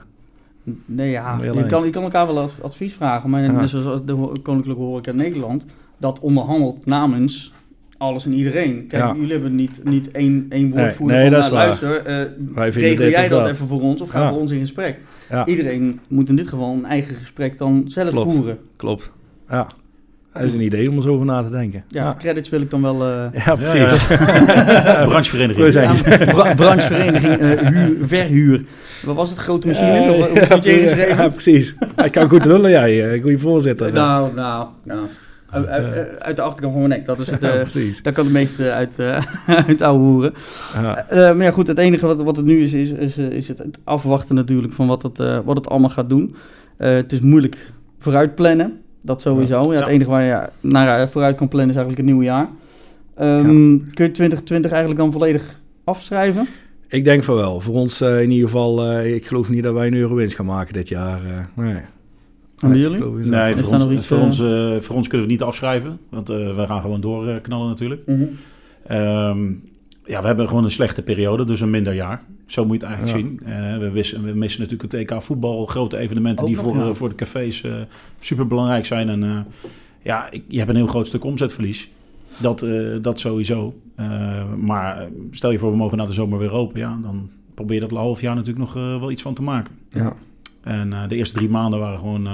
Nee, ja, je kan, je kan elkaar wel ad- advies vragen, maar Ja. zoals de Koninklijke Horeca Nederland, dat onderhandelt namens alles en iedereen. Kijk, Ja. jullie hebben niet, niet één, één woordvoerder nee, van, dat nou, luister, eh, regel dit jij dat dat. even voor ons of ga Ja. voor ons in gesprek. Ja, Iedereen moet in dit geval een eigen gesprek dan zelf Klopt. voeren. klopt. Ja, dat is een idee om er zo over na te denken. Ja, Ja, credits wil ik dan wel... eh ja precies. (laughs) Branchevereniging. We zijn- bra- branchevereniging eh, huur, verhuur. Wat was het? Grote machines? Ja, Of, hoe had je ja, ingeschreven? Ja, precies. Hij kan goed lullen, jij. eh, Goeie voorzitter. Nou, nou, nou. Uit, de achterkant van mijn nek. Dat is het... ja, eh. Daar kan het meeste uit, eh (laughs) uit ouwe hoeren. Eh, maar ja, goed, het enige wat, wat het nu is, is, is, eh, is het afwachten natuurlijk van wat het, eh, wat het allemaal gaat doen. Eh, het is moeilijk vooruit plannen, dat sowieso. Ja, het enige waar je ja, naar eh, vooruit kan plannen is eigenlijk het nieuwe jaar. Ehm, Kun je 2020 eigenlijk dan volledig afschrijven? Ik denk van wel. Voor ons eh, in ieder geval, eh, ik geloof niet dat wij een euro winst gaan maken dit jaar. eh, nee. En bij Nee, jullie? voor ons, iets, voor, eh, ons, eh, voor ons kunnen we het niet afschrijven. Want eh, we gaan gewoon doorknallen natuurlijk. Ehm, ja, we hebben gewoon een slechte periode, dus een minder jaar. Zo moet je het eigenlijk Ja. zien. We, wissen, we missen natuurlijk het EK voetbal, grote evenementen Ook die voor, ja. voor de cafés eh super belangrijk zijn. En eh, ja, ik, je hebt een heel groot stuk omzetverlies. Dat, eh, dat sowieso. Eh, maar stel je voor, we mogen na de zomer weer open. Ja, dan probeer je dat een half jaar natuurlijk nog wel iets van te maken. Ja. En eh, de eerste drie maanden waren gewoon eh,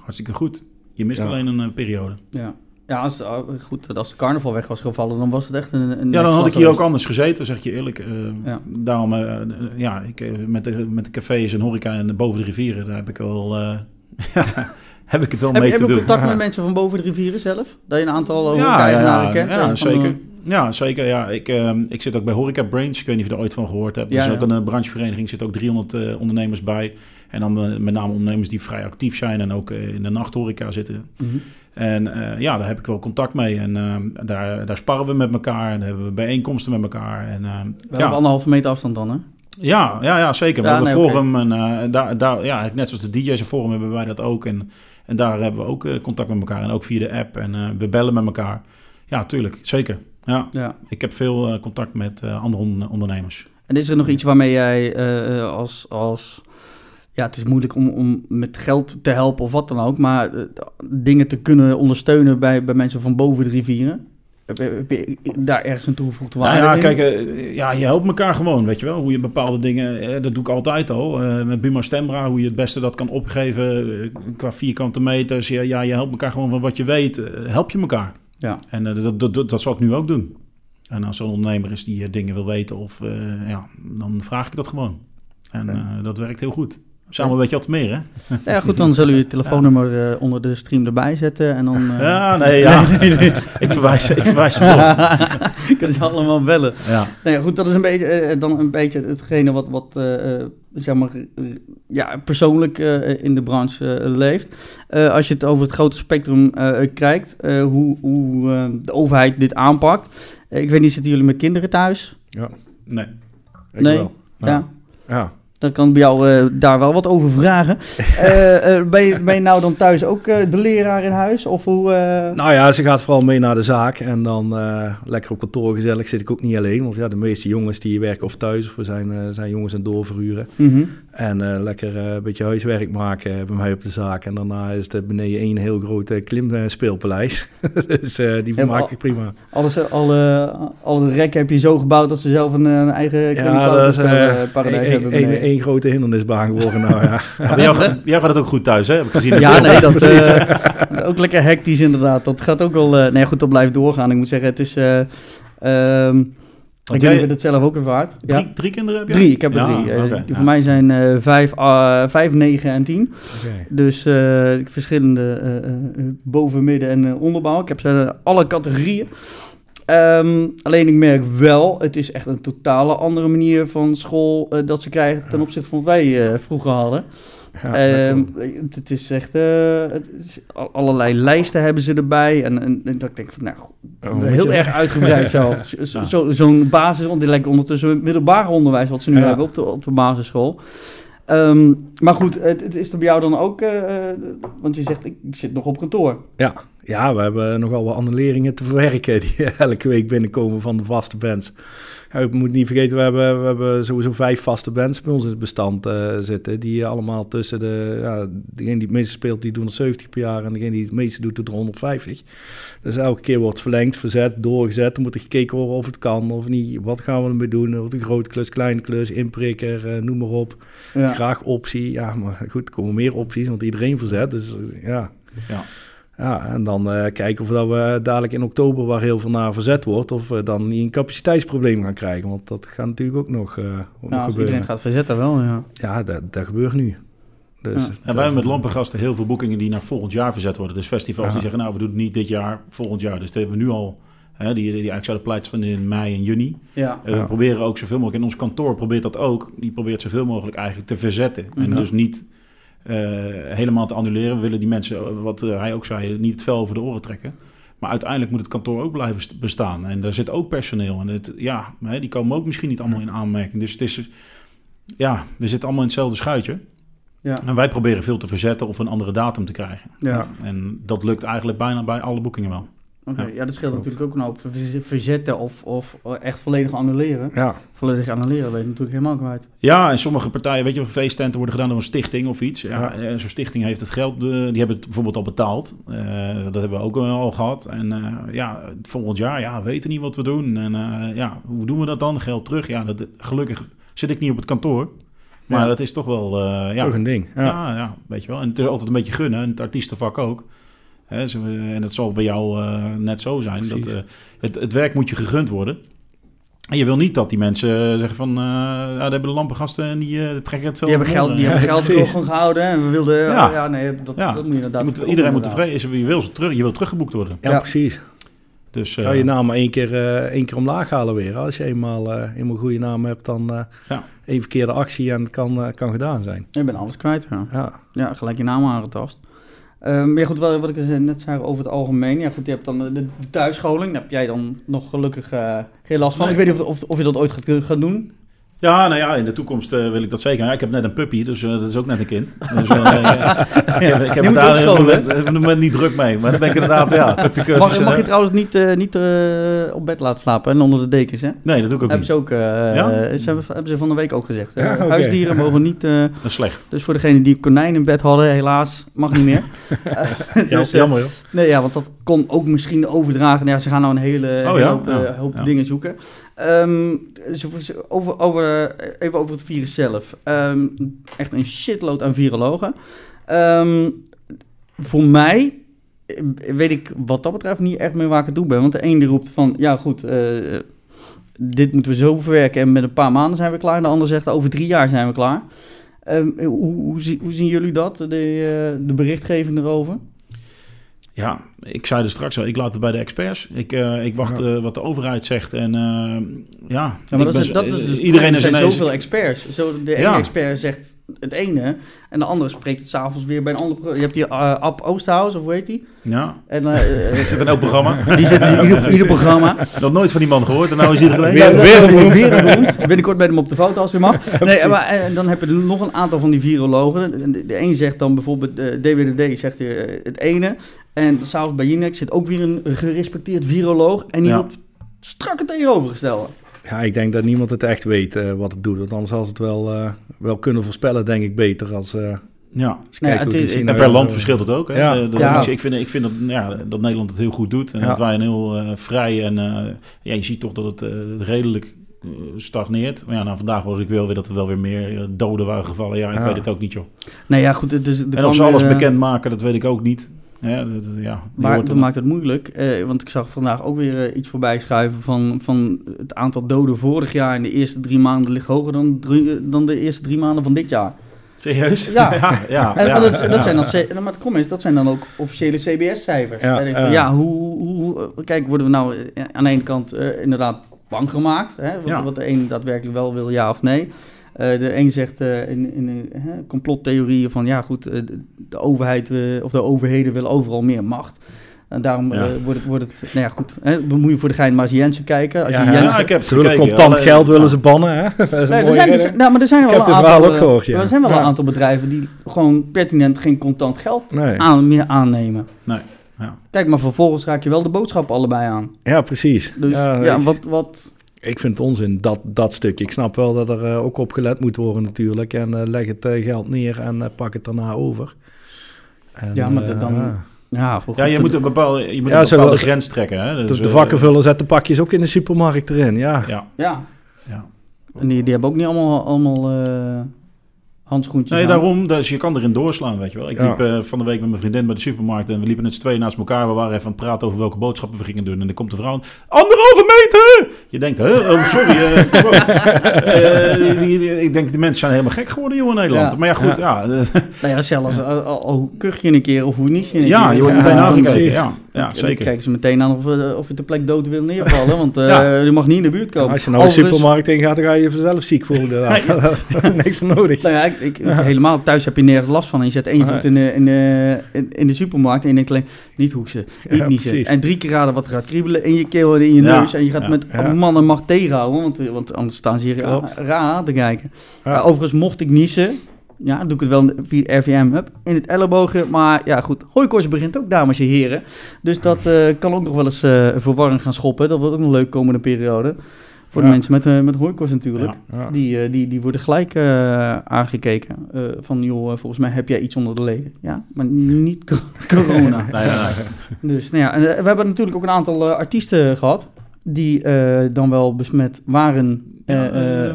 hartstikke goed. Je mist Ja. alleen een eh, periode. Ja. Ja, als, goed, als de carnaval weg was gevallen, dan was het echt een, een Ja, dan had ik hier ook anders gezeten, zeg ik je eerlijk. Ja. Daarom, ja, ik, met, de, met de cafés en horeca en boven de rivieren, daar heb ik wel, eh, (laughs) heb ik het wel Heb, mee je- heb te je doen. contact met mensen van boven de rivieren zelf? Dat je een aantal horeca-eigenaren ja, kent? ja, zeker. Ja, zeker. Ja. Ik, eh, ik zit ook bij Horeca Brains. Ik weet niet of je er ooit van gehoord hebt. Er Ja, is ook een branchevereniging. Er zitten ook 300 eh, ondernemers bij. En dan eh, met name ondernemers die vrij actief zijn en ook eh, in de nachthoreca zitten. mhm. En eh, ja, daar heb ik wel contact mee. En daar, daar sparren we met elkaar. En hebben we bijeenkomsten met elkaar. En, ja. op anderhalve meter afstand dan, hè? Ja, ja, ja zeker. We Ja, hebben een nee, forum en daar, daar, ja, net zoals de DJ's forum hebben wij dat ook. En, en daar hebben we ook contact met elkaar en ook via de app. En we bellen met elkaar. Ja, tuurlijk, zeker. Ja, Ja. ik heb veel contact met andere on- ondernemers. En is er nog iets waarmee jij als, als... Ja, het is moeilijk om, om met geld te helpen of wat dan ook, maar eh, dingen te kunnen ondersteunen bij, bij mensen van boven de rivieren. Heb je, heb je daar ergens een toegevoegde Nou waarde ja, in? kijk, eh, ja, je helpt elkaar gewoon, weet je wel. Hoe je bepaalde dingen, eh, dat doe ik altijd al. met Buma Stembra, hoe je het beste dat kan opgeven qua vierkante meters. Ja, ja, je helpt elkaar gewoon van wat je weet. help je elkaar. Ja. En dat, dat, dat, dat zal ik nu ook doen. En als er een ondernemer is die dingen wil weten, of, ja, dan vraag ik dat gewoon. En dat werkt heel goed. Samen weet je wat meer, hè? (laughs) Ja, goed, dan zullen we je telefoonnummer eh, onder de stream erbij zetten en dan... (laughs) eh, Ja, nee, ja. (laughs) ik verwijs, ik verwijs het op. kunnen ze allemaal bellen. Ja. Nou ja, goed, dat is een beetje, eh, dan een beetje hetgene wat, wat eh, eh, zeg maar, ja, persoonlijk eh, in de branche leeft. Eh, als je het over het grote spectrum eh, kijkt, eh, hoe, hoe eh, de overheid dit aanpakt. Ik weet niet, zitten jullie met kinderen thuis? Ja, Nee. ik Nee. wel. Ja. Ja. Dan kan ik bij jou eh, daar wel wat over vragen. (laughs) Eh, eh, ben, je, ben je nou dan thuis ook de leraar in huis? Of hoe... Nou ja, ze gaat vooral mee naar de zaak en dan lekker op kantoor gezellig zit ik ook niet alleen. Want ja, de meeste jongens die werken of thuis of zijn, zijn jongens aan doorverhuren. mhm. En eh, lekker eh, een beetje huiswerk maken bij mij op de zaak. En daarna is het beneden één heel groot eh, klimspeelpaleis. (laughs) dus eh, die vermaak ik prima. Alles, alle, alle rekken heb je zo gebouwd dat ze zelf een, een eigen Ja, dat is paradijs één- hebben. één- beneden. één grote hindernisbaan geworden. nou ja. (laughs) Ja, jou, gaat- bij jou gaat het ook goed thuis, hè? Heb ik gezien. Ja, nee, dat (laughs) eh, ook lekker hectisch inderdaad. Dat gaat ook wel. eh, nee, goed, dat blijft doorgaan. Ik moet zeggen, het is. eh, niet of je dat zelf ook ervaart. Drie, Ja. drie kinderen heb je? Drie, ik heb er drie. Eh, die ja. voor mij zijn eh, vijf, ah, vijf, negen en tien. Oké. Dus eh, verschillende eh, eh, boven, midden en eh, onderbouw. Ik heb ze alle categorieën. Ehm, alleen ik merk wel, het is echt een totale andere manier van school eh, dat ze krijgen ten opzichte van wat wij eh, vroeger hadden. Ja, Ehm, het, het is echt, eh, het is- al- allerlei lijsten hebben ze erbij. En, en, en dat ik denk van, nou, goed, Oh, heel je- erg uitgebreid. Zo- (laughs) Zo'n basis, want lijkt ondertussen middelbare onderwijs wat ze nu Ja. hebben op de, op de basisschool. Ehm, maar goed, het, het is er bij jou dan ook, eh, eh, want je zegt, ik zit nog op kantoor. Ja, ja, we hebben nogal wat annuleringen te verwerken die (laughs) elke week binnenkomen van de vaste bands. Ja, je moet niet vergeten, we hebben, we hebben sowieso vijf vaste bands bij ons in het bestand eh, zitten. Die allemaal tussen de, ja, degene die het meeste speelt, die doen er 70 per jaar. En degene die het meeste doet, doet er 150. Dus elke keer wordt verlengd, verzet, doorgezet. Dan moet er gekeken worden of het kan of niet. Wat gaan we ermee doen? Wordt een grote klus, kleine klus, inprikker, eh, noem maar op. Ja. Graag optie. Ja, maar goed, er komen meer opties, want iedereen verzet. Dus eh, ja. Ja. Ja, en dan eh, kijken of dat we dadelijk in oktober, waar heel veel naar verzet wordt, of we dan niet een capaciteitsprobleem gaan krijgen. Want dat gaat natuurlijk ook nog, eh, ook nog Nou, als gebeuren. iedereen gaat verzetten wel, ja. Ja, dat, dat gebeurt nu. Dus, Ja. En wij hebben met Lampengasten heel veel boekingen die naar volgend jaar verzet worden. Dus festivals Ja. die zeggen, nou, we doen het niet dit jaar, volgend jaar. Dus dat hebben we nu al, hè, die, die eigenlijk zouden plaatsvinden in mei en juni. Ja, Eh, We Ja. proberen ook zoveel mogelijk, en ons kantoor probeert dat ook, die probeert zoveel mogelijk eigenlijk te verzetten. En Mhm. dus niet helemaal te annuleren. We willen die mensen, eh, wat eh, hij ook zei, niet het vel over de oren trekken. Maar uiteindelijk moet het kantoor ook blijven st- bestaan. En daar zit ook personeel. En het, ja, hè, die komen ook misschien niet allemaal in aanmerking. Dus het is, ja, we zitten allemaal in hetzelfde schuitje. ja, En wij proberen veel te verzetten of een andere datum te krijgen. ja. En dat lukt eigenlijk bijna bij alle boekingen wel. Oké, Ja. ja, dat scheelt natuurlijk ook een hoop. Verz- Verzetten of, of echt volledig annuleren. ja, Volledig annuleren ben je natuurlijk helemaal kwijt. Ja, en sommige partijen, weet je, feesttenten worden gedaan door een stichting of iets. Ja, Ja. eh, Zo'n stichting heeft het geld, eh, die hebben het bijvoorbeeld al betaald. Eh, dat hebben we ook al gehad. En eh, ja, volgend jaar, ja, we weten niet wat we doen. En eh, ja, hoe doen we dat dan? Geld terug? Ja, dat, gelukkig zit ik niet op het kantoor. Maar Ja. dat is toch wel, eh, ja, toch een ding. Ja. ja. Ja, weet je wel. En het is altijd een beetje gunnen, en het artiestenvak ook. Hè, eh, en dat zal bij jou eh, net zo zijn. Precies. Dat, eh, het, het werk moet je gegund worden. En je wil niet dat die mensen zeggen van... eh ja, daar hebben de lampengasten en die eh, trekken het veel Die hebben geld, die hebben geld (laughs) gewoon gehouden en we wilden... Ja. Ja, nee, dat, Ja. dat moet je inderdaad... Je moet, iedereen moet tevreden zijn. Je wil, ze terug, je wil teruggeboekt worden. Ja, Ja. precies. Dus, eh, Ga je naam maar één keer, eh, één keer omlaag halen weer. Als je eenmaal, eh eenmaal goede naam hebt, dan eh Ja. één verkeerde actie en het kan, kan gedaan zijn. Je bent alles kwijt, ja. Ja, Ja, gelijk je naam aangetast. Maar ja, goed, wat, wat ik dus net zei over het algemeen. Ja, goed, je hebt dan de, de thuisscholing. Daar heb jij dan nog gelukkig eh, geen last van. Nee. Ik weet niet of, of, of je dat ooit gaat, gaat doen. Ja, nou ja, in de toekomst eh, wil ik dat zeker. Ja, ik heb net een puppy, dus eh, dat is ook net een kind. Dus, eh, (laughs) ja, ik heb, het daar op het moment- niet druk mee. Maar dan ben ik inderdaad, ja, (laughs) puppycursus. Mag, mag je trouwens niet, niet op bed laten slapen en onder de dekens, hè? Nee, dat doe ik ook Hebben niet. ze ook, Ja? ze hebben, hebben ze van de week ook gezegd. Ja. Huisdieren mogen niet... Dat is slecht. dus voor degene die konijn in bed hadden, helaas, mag niet meer. (laughs) Ja, dus, jammer joh. Nee, ja, want dat kon ook misschien overdragen. Ja, ze gaan nou een hele, hele ja? hoop, hoop ja. dingen zoeken. Ehm, over, over, eh, even over het virus zelf. Ehm, echt een shitload aan virologen. Ehm, voor mij eh, weet ik wat dat betreft niet echt meer waar ik het toe ben. Want de een die roept van, ja goed, eh, dit moeten we zo verwerken en met een paar maanden zijn we klaar. En de ander zegt, over drie jaar zijn we klaar. Hoe, hoe, hoe zien jullie dat, de, de berichtgeving erover? Ja, ik zei er straks al, ik laat het bij de experts. Ik, eh, ik wacht Ja. eh, wat de overheid zegt. En eh, ja, maar dat ben is, dat is dus iedereen er is zijn ineens... zoveel experts. Zo, de ene Ja. expert zegt het ene en de andere spreekt het s'avonds weer bij een ander Je hebt die uh, Ab Oosterhuis, of hoe heet die? Ja, En, ik (laughs) zit in elk programma. (laughs) die zit in ieder, (laughs) ieder programma. Nog nooit van die man gehoord en nou is er. Ja, Weer- dat- weer weer een. Binnenkort met hem op de foto als u mag. Nee, maar eh, dan heb je nog een aantal van die virologen. De, de een zegt dan bijvoorbeeld, de DWDD zegt het ene. En s'avonds bij Jinek zit ook weer een gerespecteerd viroloog. En die Ja. roept strak het tegenovergestelde. Ja, ik denk dat niemand het echt weet eh, wat het doet. Want anders had ze het wel, eh, wel kunnen voorspellen, denk ik, beter als... eh Ja, als het is- en per land verschilt het ook. Hè? Ja. De- de- Ja. Ik, vind, ik vind dat, ja, dat Nederland het heel goed doet. En Ja. dat wij een heel eh, vrij en... eh, ja, je ziet toch dat het redelijk stagneert. Maar ja, nou, vandaag was ik wel weer dat er wel weer meer doden waren gevallen. Ja, ik Ja. weet het ook niet, joh. Nou ja, goed. Dus, En of ze alles bekend maken, dat weet ik ook niet. Ja, dat, ja, Maar dat maakt het moeilijk. eh, want ik zag vandaag ook weer eh, iets voorbij schuiven van, van het aantal doden vorig jaar in de eerste drie maanden ligt hoger dan, drie- dan de eerste drie maanden van dit jaar. Serieus? Ja. (laughs) ja, ja, En, ja, dat, dat ja. zijn dan, C- maar het kom is, dat zijn dan ook officiële CBS-cijfers. Ja, Ja, hoe, hoe, hoe- kijk, worden we nou eh, aan de ene kant eh, inderdaad bang gemaakt? Hè? Wat, wat de een daadwerkelijk wel wil, ja of nee. Eh, de een zegt eh, in, in de hè, complottheorieën van ja goed, eh, de, overheid eh, of de overheden willen overal meer macht. En daarom Ja. eh, wordt, het, wordt het, nou ja goed, hè, dan moet je voor de gein maar eens Jensen kijken. Als Ja, je. Jensen, Ja, ik heb Ze willen gekeken, contant geld willen ze bannen, hè? (laughs) Dat is een Nee, er zijn, dus- nou, maar er zijn Ik wel heb een aantal, eh, gehoord. Er zijn wel Ja. een aantal bedrijven die gewoon pertinent geen contant geld Nee. aan, meer aannemen. Nee, ja. Kijk, maar vervolgens raak je wel de boodschap allebei aan. Ja, precies. Dus ja, wat, wat... ik vind het onzin, dat, dat stukje. Ik snap wel dat er eh, ook op gelet moet worden natuurlijk. En eh, leg het eh, geld neer en eh, pak het daarna over. En, Ja, maar dan- ja. Ja, goed, ja, je moet een bepaalde, je moet Ja, een bepaalde grens trekken. Hè? Dus, de, de vakkenvuller zet de pakjes ook in de supermarkt erin, ja. Ja, Ja, ja. en die, die hebben ook niet allemaal, allemaal eh, handschoentjes Nee, aan. daarom. Dus je kan erin doorslaan, weet je wel. Ik Ja. liep eh, van de week met mijn vriendin bij de supermarkt en we liepen met z'n tweeën naast elkaar. We waren even aan het praten over welke boodschappen we gingen doen. En dan komt de vrouw, anderhalve meter! Je denkt, hè? Oh, sorry. eh. (laughs) Eh, die- die- ik denk, de mensen zijn helemaal gek geworden, joh, in Nederland. Ja. Maar ja, goed, ja. Nou ja, zelfs al, al, al kuch je een keer of hoe niet je een Ja, keer. je wordt Ja, meteen ja, aangekeken. precies. Ja, Dan zeker. kijken ze meteen aan of, eh, of je ter plek dood wil neervallen, want eh, (laughs) Ja. je mag niet in de buurt komen. Als je nou de supermarkt in gaat, dan ga je vanzelf ziek voelen. (laughs) Daar (laughs) Niks voor nodig. Nou ja, ik, ik, helemaal thuis heb je nergens last van. En je zet één voet in de, in, de, in, de supermarkt en je denkt alleen, niet hoeksen, niet Ja, niezen. En drie keer raden wat er gaat kriebelen in je keel en in je Ja. neus. En je gaat Ja. met Ja. man en macht tegenhouden, want, want anders staan ze hier raar aan te kijken. Ja. Maar overigens, mocht ik niezen, ja, dan doe ik het wel via RVM, hup, in het elleboogje. Maar ja, goed, hooikoorts begint ook, dames en heren. Dus dat eh, kan ook nog wel eens eh verwarring gaan schoppen. Dat wordt ook nog leuk komende periode. Voor de mensen met, eh met hooikoorts natuurlijk. Ja. Ja. Die, die, die worden gelijk aangekeken. van, joh, volgens mij heb jij iets onder de leden. Ja, maar niet co- (laughs) corona. (laughs) Nee, nee, dus, nou ja, en, we hebben natuurlijk ook een aantal artiesten gehad... die dan wel besmet waren.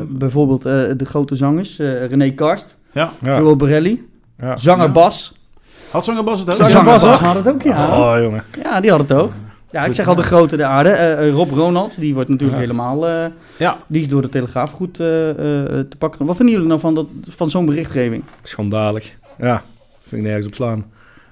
Bijvoorbeeld de grote zangers, René Karst, Ja. Ja. Joel Borelli, Ja. zanger Ja. Bas. Had Zanger Bas het ook? Zanger Zanger Bas had het ook, ja. Oh, jongen. Ja, die had het ook. Ja, ik zeg al de grote de aarde. Eh, eh, Rob Ronald, die wordt natuurlijk Ja. helemaal... eh, Ja. die is door de Telegraaf goed eh, eh, te pakken. Wat vinden jullie nou van, dat, van zo'n berichtgeving? Schandalig. Ja, vind ik nergens op slaan.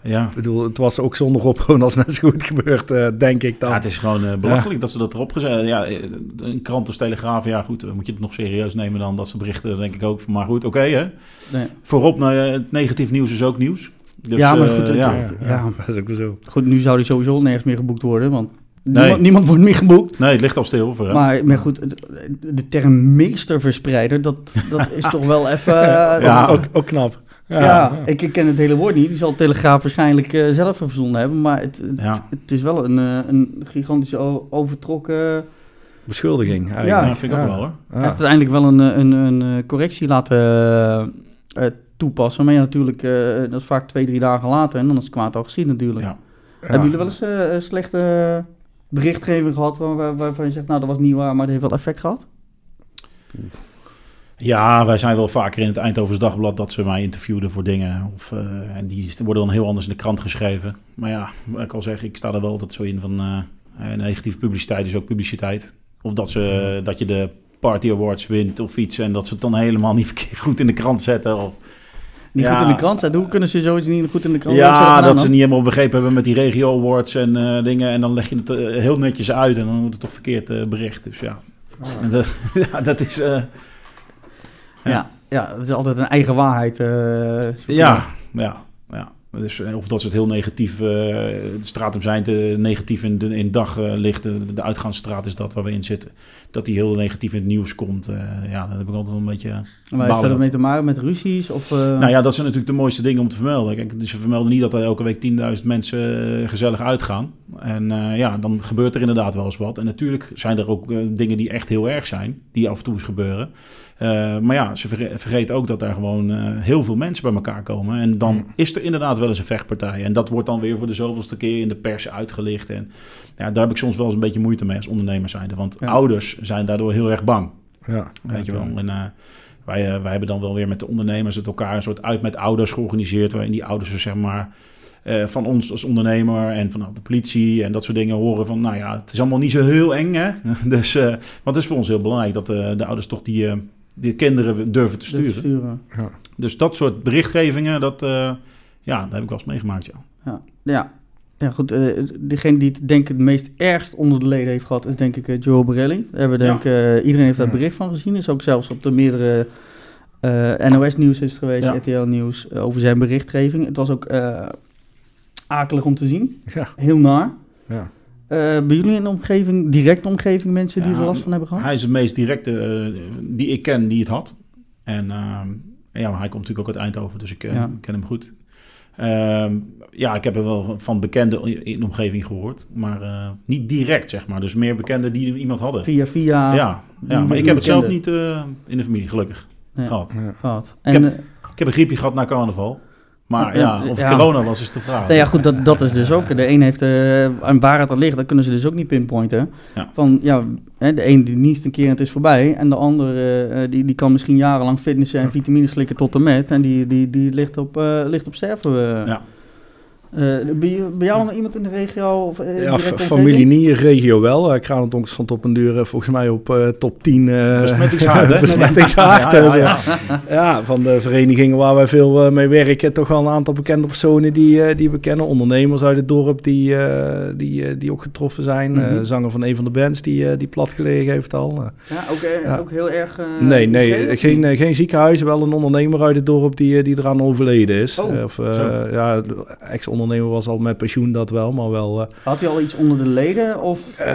Ja. Ik bedoel, het was ook zonder Rob (laughs) gewoon als net zo goed gebeurd, eh, denk ik dan. Ja, het is gewoon eh, belachelijk dat ze dat erop gezet Ja, eh, een krant als Telegraaf, ja goed, moet je het nog serieus nemen dan dat ze berichten, denk ik ook. Maar goed, oké hè. Nee. Voorop, nou, het negatief nieuws is ook nieuws. Dus, Ja, maar eh, goed, ja. het- ja, ja. (laughs) dat is ook weer zo. Goed, nu zou hij sowieso nergens meer geboekt worden, want Nee. niemand, niemand wordt meer geboekt. Nee, het ligt al stil voor hem. Maar, maar goed, de, de term meesterverspreider, dat, dat is toch wel even... (laughs) Ja. Ook, ook knap. Ja, Ja, Ik, ik ken het hele woord niet. Die zal Telegraaf waarschijnlijk eh, zelf verzonnen hebben. Maar het, het, Ja. het is wel een, eh, een gigantische overtrokken... Beschuldiging eigenlijk. Ja, vind ik ook wel hoor. Hij heeft uiteindelijk wel een, eh, een, een, correctie laten toepassen. Maar ja, natuurlijk, eh, dat is vaak twee, drie dagen later. En dan is het kwaad al geschied natuurlijk. Ja. Hebben jullie wel eens eh, een slechte berichtgeving gehad waar, waar- waarvan je zegt, nou dat was niet waar, maar dat heeft wel effect gehad? Ja, wij zijn wel vaker in het Eindhovens Dagblad dat ze mij interviewden voor dingen. Of, eh, en die worden dan heel anders in de krant geschreven. Maar ja, ik al zeg, ik sta er wel altijd zo in van eh, eh, negatieve publiciteit is ook publiciteit. Of dat, ze, dat je de Party Awards wint of iets en dat ze het dan helemaal niet (laughs) goed in de krant zetten. Of, Niet Ja. goed in de krant zetten. Hoe kunnen ze zoiets niet goed in de krant hebben ja, gedaan dat ze niet helemaal begrepen hebben met die regio awards en dingen. En dan leg je het heel netjes uit en dan wordt het toch verkeerd bericht. Dus ja, En (laughs) dat, ja dat is... Ja, ja, het is altijd een eigen waarheid. eh. Ja, ja, ja. Dus, eh, of dat ze het heel negatief, eh, de straat om zijn te negatief in, de, in daglicht, de, de uitgaansstraat is dat waar we in zitten. Dat die heel negatief in het nieuws komt. eh, ja, daar heb ik altijd wel een beetje... Maar heeft dat dat. mee te maken met ruzies? Of, eh, Nou ja, dat zijn natuurlijk de mooiste dingen om te vermelden. Kijk, dus ze vermelden niet dat er elke week 10.000 mensen gezellig uitgaan. En eh, ja, dan gebeurt er inderdaad wel eens wat. En natuurlijk zijn er ook dingen die echt heel erg zijn, die af en toe eens gebeuren. Eh, maar ja, ze verge- vergeten ook dat er gewoon eh, heel veel mensen bij elkaar komen. En dan is er inderdaad wel eens een vechtpartij. En dat wordt dan weer voor de zoveelste keer in de pers uitgelicht. En ja, daar heb ik soms wel eens een beetje moeite mee als ondernemer zijnde. Want Ja. ouders zijn daardoor heel erg bang. Ja, Weet je wel. En eh, wij, wij hebben dan wel weer met de ondernemers het elkaar een soort uit met ouders georganiseerd. Waarin die ouders dus zeg maar van ons als ondernemer en van de politie en dat soort dingen horen van, nou ja, het is allemaal niet zo heel eng, hè. (laughs) dus, eh, want het is voor ons heel belangrijk dat de ouders toch die, die kinderen durven te sturen. sturen. Ja. Dus dat soort berichtgevingen, dat, eh, ja, dat heb ik wel eens meegemaakt, ja. Ja, ja. ja goed. eh, degene die het denk ik het meest ergst onder de leden heeft gehad, is denk ik eh, Joe Borelli. Daar hebben we Ja. denk ik, iedereen heeft daar Ja. bericht van gezien. Is ook zelfs op de meerdere eh, NOS-nieuws is geweest, Ja. RTL-nieuws, over zijn berichtgeving. Het was ook eh, akelig om te zien. Ja, Heel naar. ja. Eh, bij jullie in de omgeving, directe omgeving, mensen die Ja, er last van hebben gehad? Hij is de meest directe eh, die ik ken die het had. En ehm, ja, maar hij komt natuurlijk ook uit Eindhoven, dus ik eh, Ja. ken hem goed. Ehm, ja, ik heb er wel van bekenden in de omgeving gehoord, maar eh, niet direct, zeg maar. Dus meer bekenden die iemand hadden. Via, via ja, ja, maar ik heb het zelf niet eh, in de familie, gelukkig, Ja. gehad. Ja. gehad. Ik En, heb- eh, Ik heb een griepje gehad na carnaval. Maar Ja, of het ja. corona was, is de vraag. Nou ja, goed, dat, dat is dus ook. De een heeft, eh aan waar het aan ligt, dat kunnen ze dus ook niet pinpointen. Ja. Van, ja, de een die niest een keer en het is voorbij. En de ander, eh, eh, die, die kan misschien jarenlang fitnessen en vitamines slikken tot en met. En die, die, die ligt op, eh ligt op sterven. Ja. Eh, bij, bij jou nog iemand in de regio? Of, eh, Ja, familie niet, regio wel. Uh, Kranendonk stond op een duur eh, volgens mij op eh, top 10. eh (laughs) Besmettingshaard, hè? (laughs) besmettingshaard, (laughs) Ja, ja, dus, ja. ja. Ja, van de verenigingen waar wij veel eh, mee werken, toch wel een aantal bekende personen die, eh, die we kennen. Ondernemers uit het dorp die, eh, die, eh, die ook getroffen zijn. Eh, Mhm. zanger van een van de bands die, eh, die plat gelegen heeft al. Eh, Ja, ook, eh, Ja. ook heel erg... eh, nee, nee, geen, eh, geen ziekenhuis. Wel een ondernemer uit het dorp die, eh, die eraan overleden is. Oh, Eh, of, eh, ja, de ex-ondernemer was al met pensioen, dat wel. Maar wel... eh, Had hij al iets onder de leden? Of, eh,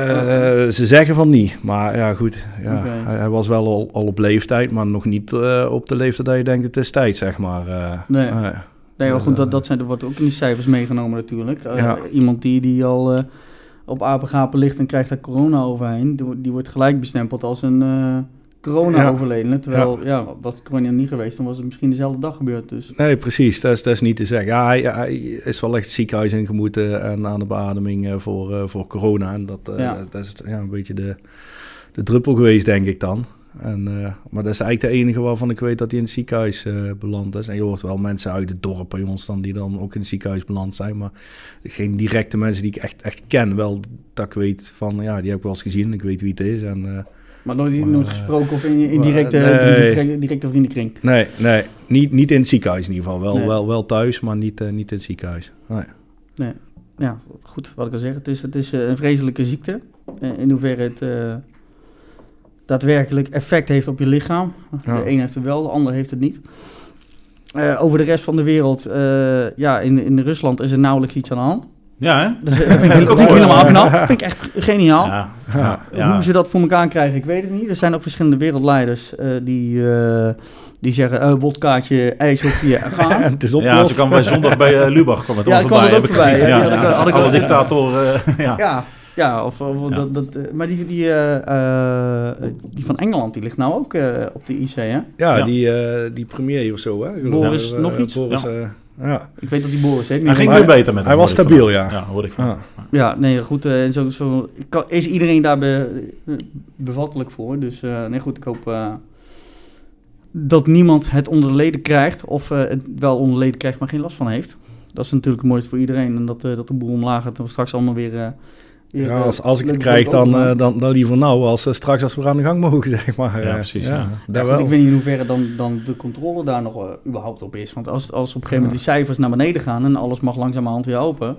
ze zeggen van niet, maar ja goed. Ja, hij, hij was wel al, al op leeftijd, maar nog niet eh, op de leeftijd dat je denkt het is tijd, zeg maar. Nee. Nee, maar goed, dat, dat, zijn, dat wordt ook in die cijfers meegenomen natuurlijk. Ja. Iemand die, die al op apengapen ligt en krijgt daar corona overheen, die, wordt- die wordt gelijk bestempeld als een eh corona-overledene. Terwijl, ja. was corona niet geweest, dan was het misschien dezelfde dag gebeurd. Dus. Nee, precies. Dat is, dat is niet te zeggen. Ja, hij, hij is wel echt het ziekenhuis ingemoeten en aan de beademing eh, voor, eh, voor corona. En dat, eh, Ja. dat is ja, een beetje de, de druppel geweest, denk ik dan. En, maar dat is eigenlijk de enige waarvan ik weet dat hij in het ziekenhuis beland is. En je hoort wel mensen uit het dorp bij ons dan die dan ook in het ziekenhuis beland zijn. Maar geen directe mensen die ik echt, echt ken. Wel dat ik weet van, ja, die heb ik wel eens gezien. Ik weet wie het is. En, Maar nooit, Maar, nooit eh, gesproken of in, directe, nee. directe, directe vriendenkring. nee, nee niet, niet in het ziekenhuis in ieder geval. Wel, Nee. wel, wel thuis, maar niet, eh, niet in het ziekenhuis. Nee. Nee. Ja, goed, wat ik al zeg. Het is, het is eh, een vreselijke ziekte. Eh, in hoeverre het eh, daadwerkelijk effect heeft op je lichaam. Ja. De een heeft het wel, de ander heeft het niet. Eh, over de rest van de wereld, eh, ja, in, in Rusland is er nauwelijks iets aan de hand. Ja, hè? Dat vind ik, ook mooi. helemaal knap. Dat vind ik echt geniaal. Ja, Ja. ja. Hoe ze dat voor elkaar krijgen, ik weet het niet. Er zijn ook verschillende wereldleiders eh, die, eh, die zeggen, eh wodkaatje, ijshoekje, (laughs) gaan. het is Ja, ze kwam bij zondag bij Lubach kwam het Ja, al kwam voorbij. het ook heb ik voorbij, gezien. ja, Ja, die had ik- ja. had ik Alle dictatoren. eh, (laughs) ja. Ja, ja, of, of Ja. Dat, dat, maar die, die, eh, eh, die van Engeland, die ligt nou ook eh, op de IC, hè? Ja, Ja. Die, eh, die premier of zo, hè? Boris nog iets? Boris, Ja. Ja. Ik weet dat die Boris heet. Hij ging hij- weer beter met hij hem, was hoorde ik stabiel, van. ja. Ja, hoorde ik van. Ja, nee, goed. eh, en zo, zo kan- is iedereen daar be- bevattelijk voor. Dus eh, nee, goed, ik hoop eh, dat niemand het onder de leden krijgt. Of eh, het wel onder de leden krijgt, maar geen last van heeft. Dat is natuurlijk het mooiste voor iedereen. En dat, eh, dat de boel omlaag gaat en we straks allemaal weer... Ja, als, als ik het krijg, dan, opengaan. eh, dan, dan liever nou, als eh, straks als we aan de gang mogen, (laughs) zeg maar. Ja, Eh, precies, ja. wel. ik weet niet in hoeverre dan, dan de controle daar nog eh, überhaupt op is. Want als, als op een gegeven moment die cijfers naar beneden gaan en alles mag langzamerhand weer open,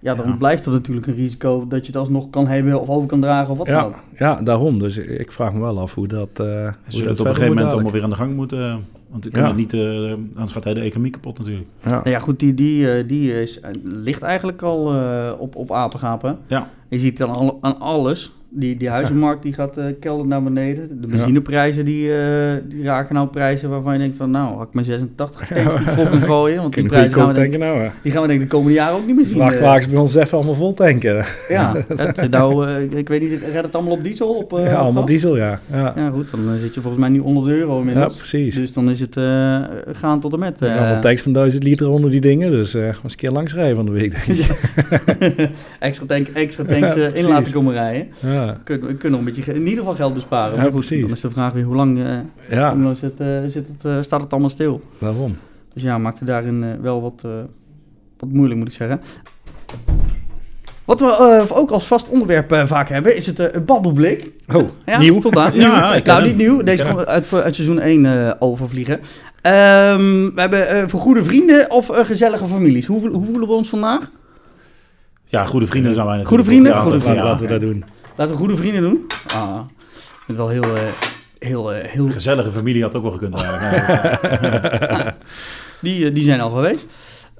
ja, dan Ja. blijft er natuurlijk een risico dat je het alsnog kan hebben of over kan dragen of wat dan ja, ook. ja, daarom. Dus ik vraag me wel af hoe dat. eh hoe dat het op een gegeven moment allemaal weer aan de gang moeten. Want we Ja. kunnen niet, eh, anders gaat hij de economie kapot natuurlijk. Ja. Nou ja, goed, die, die, eh, die is, eh, ligt eigenlijk al eh, op, op apengapen. Ja. Je ziet dan al, aan alles. Die, die huizenmarkt die gaat eh kelder naar beneden. De Ja. benzineprijzen die, eh, die raken nou prijzen waarvan je denkt van nou, had ik mijn 86 tanks niet vol kunnen gooien. Want die prijzen gaan we, denk, nou, die gaan we denk ik de komende jaren ook niet meer zien. eh. Vrachtwagens bij ons even allemaal vol tanken. Ja, (laughs) het, nou, ik- weet niet, redt het allemaal op diesel? Op, ja, allemaal diesel, ja. Ja, Ja goed, dan zit je volgens mij nu onder de euro ja inmiddels. precies. dus dan is het gaan tot en met. Ja, tanks van 1000 liter onder die dingen. Dus was een keer langs rijden van de week. denk ik. (laughs) extra, tank, extra tanks Ja, in laten komen rijden. Ja, Kunnen, we kunnen nog een beetje, in ieder geval geld besparen. Ja, precies. Dan is de vraag weer hoe lang, eh, ja hoe lang zit, eh, zit het, eh, staat het allemaal stil. daarom. Dus ja, maakte daarin eh, wel wat, eh, wat moeilijk moet ik zeggen. Wat we eh, ook als vast onderwerp eh, vaak hebben, is het eh, babbelblik. Oh, Ja, nieuw. spontaan. (laughs) Ja, nieuw. ik ken nou, niet nieuw. Deze komt uit, uit seizoen 1 eh, overvliegen. Ehm, we hebben eh, voor goede vrienden of gezellige families. Hoe, hoe voelen we ons vandaag? Ja, goede vrienden zijn wij natuurlijk. Goede vrienden? Ja, Goede dat- vrienden. ja. Laten we dat doen. Laten we goede vrienden doen. Ah, ik vind het wel heel, eh, heel, eh, heel... Gezellige familie had ook wel gekund eigenlijk. (laughs) Die, eh, die zijn al geweest.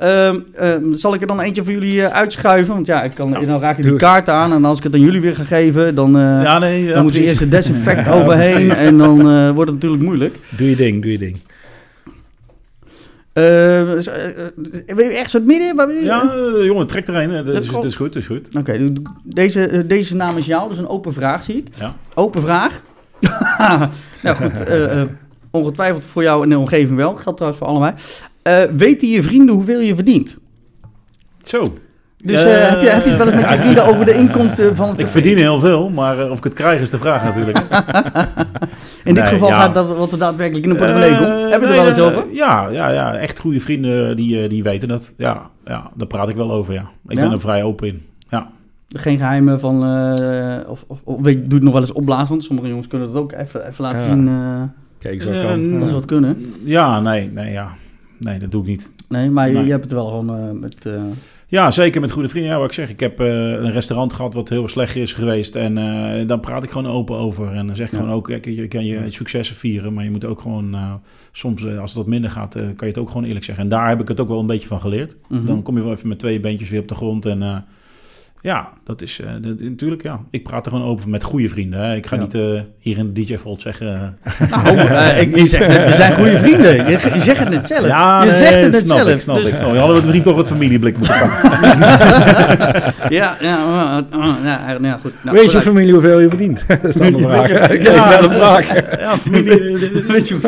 Ehm, ehm, zal ik er dan eentje voor jullie eh, uitschuiven? Want ja, ik kan, dan raak je die doe. kaart aan. En als ik het aan jullie weer ga geven, dan, eh, ja, nee. Ja, dan moet er precies. eerst het desinfect (laughs) overheen. En dan eh, wordt het natuurlijk moeilijk. Doe je ding, doe je ding. Je ergens het midden? Waar Ja, eh, jongen, trek. Het Dat is, komt. het is goed, het is goed. Oké, deze, eh, deze naam is jou, dus een open vraag zie ik. Ja. Open vraag. (laughs) nou goed, eh, ongetwijfeld voor jou en de omgeving wel. Geldt trouwens voor allebei. Eh, weten je vrienden hoeveel je verdient? Zo. Dus Eh, heb, je, heb je het wel eens met je vrienden over de inkomsten van het Ik verdien heel veel, maar eh, of ik het krijg is de vraag natuurlijk. (laughs) In dit Nee, geval ja. gaat dat wat er daadwerkelijk in de portemonnee komt. Eh, Hebben we nee, er wel eens over? Ja, ja, ja, echt goede vrienden die, eh, die weten dat. Ja, ja, daar praat ik wel over, ja. Ik Ja? ben er vrij open in. Ja. Geen geheimen van... eh, of, of, doe het nog wel eens opblazen, want sommige jongens kunnen dat ook even, even laten Ja. zien eh, Kijk, zo kan. dat ze wat kunnen. Ja, nee, nee, ja. Nee, dat doe ik niet. Nee, maar je, Nee. je hebt het wel gewoon eh, met... Ja, zeker met goede vrienden. Ja, wat ik zeg, ik heb eh, een restaurant gehad wat heel slecht is geweest. En eh dan praat ik gewoon open over. En dan zeg ik Ja. gewoon ook, kijk, je kan je successen vieren. Maar je moet ook gewoon, eh, soms als het wat minder gaat, kan je het ook gewoon eerlijk zeggen. En daar heb ik het ook wel een beetje van geleerd. mhm. Dan kom je wel even met twee beentjes weer op de grond. En ja, dat is eh, dat- natuurlijk, ja. Ik praat er gewoon over met goede vrienden. Hè. Ik ga Ja. niet eh, hier in de DJ Vault zeggen... eh, (laughs) Nou, (laughs) ik, je zegt net, we zijn goede vrienden. Je, je zegt het net zelf. ja, je nee, zegt het net snap zelf. Ik, snap Dus- ik, snap ik. Hadden we het misschien toch het familieblik moeten pakken. (laughs) Ja, ja, uh, uh, ja, ja, ja, goed. Nou, Weet je vooruit. familie hoeveel je verdient? dat is dan de vraag. Je- krijg zelf een vraag. Ja, familie... Weet je,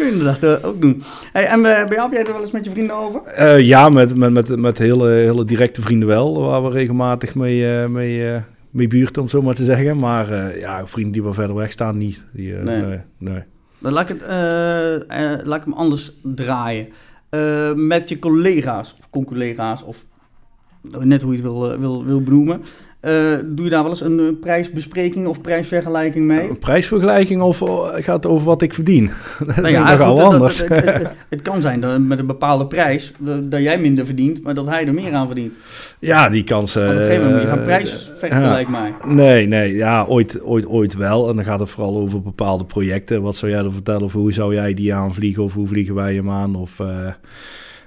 kun je inderdaad eh, ook doen. Hey, en eh, bij jou, heb jij er wel eens met je vrienden over? Eh, ja, met, met, met, met hele, hele directe vrienden wel, waar we regelmatig mee, eh, mee, mee buurten, om zo maar te zeggen. Maar ja, vrienden die wel verder weg staan, niet. Die, Nee. nee. Nee, Dan laat ik, het, laat ik hem anders draaien. Met je collega's, of conculega's, of net hoe je het wil, wil, wil benoemen. Eh, doe je daar wel eens een eh, prijsbespreking of prijsvergelijking mee? Een prijsvergelijking of eh, gaat het over wat ik verdien? (laughs) dat Nou is nogal dat- anders. dat- het, het- het kan zijn dat met een bepaalde prijs eh, dat jij minder verdient, maar dat hij er meer aan verdient. ja, die kans... Want op een gegeven moment gaan eh, ja. lijkt mij. Nee, nee, ja, ooit, ooit, ooit wel. En dan gaat het vooral over bepaalde projecten. Wat zou jij er vertellen? Of hoe zou jij die aanvliegen? Of hoe vliegen wij hem aan? Of, eh,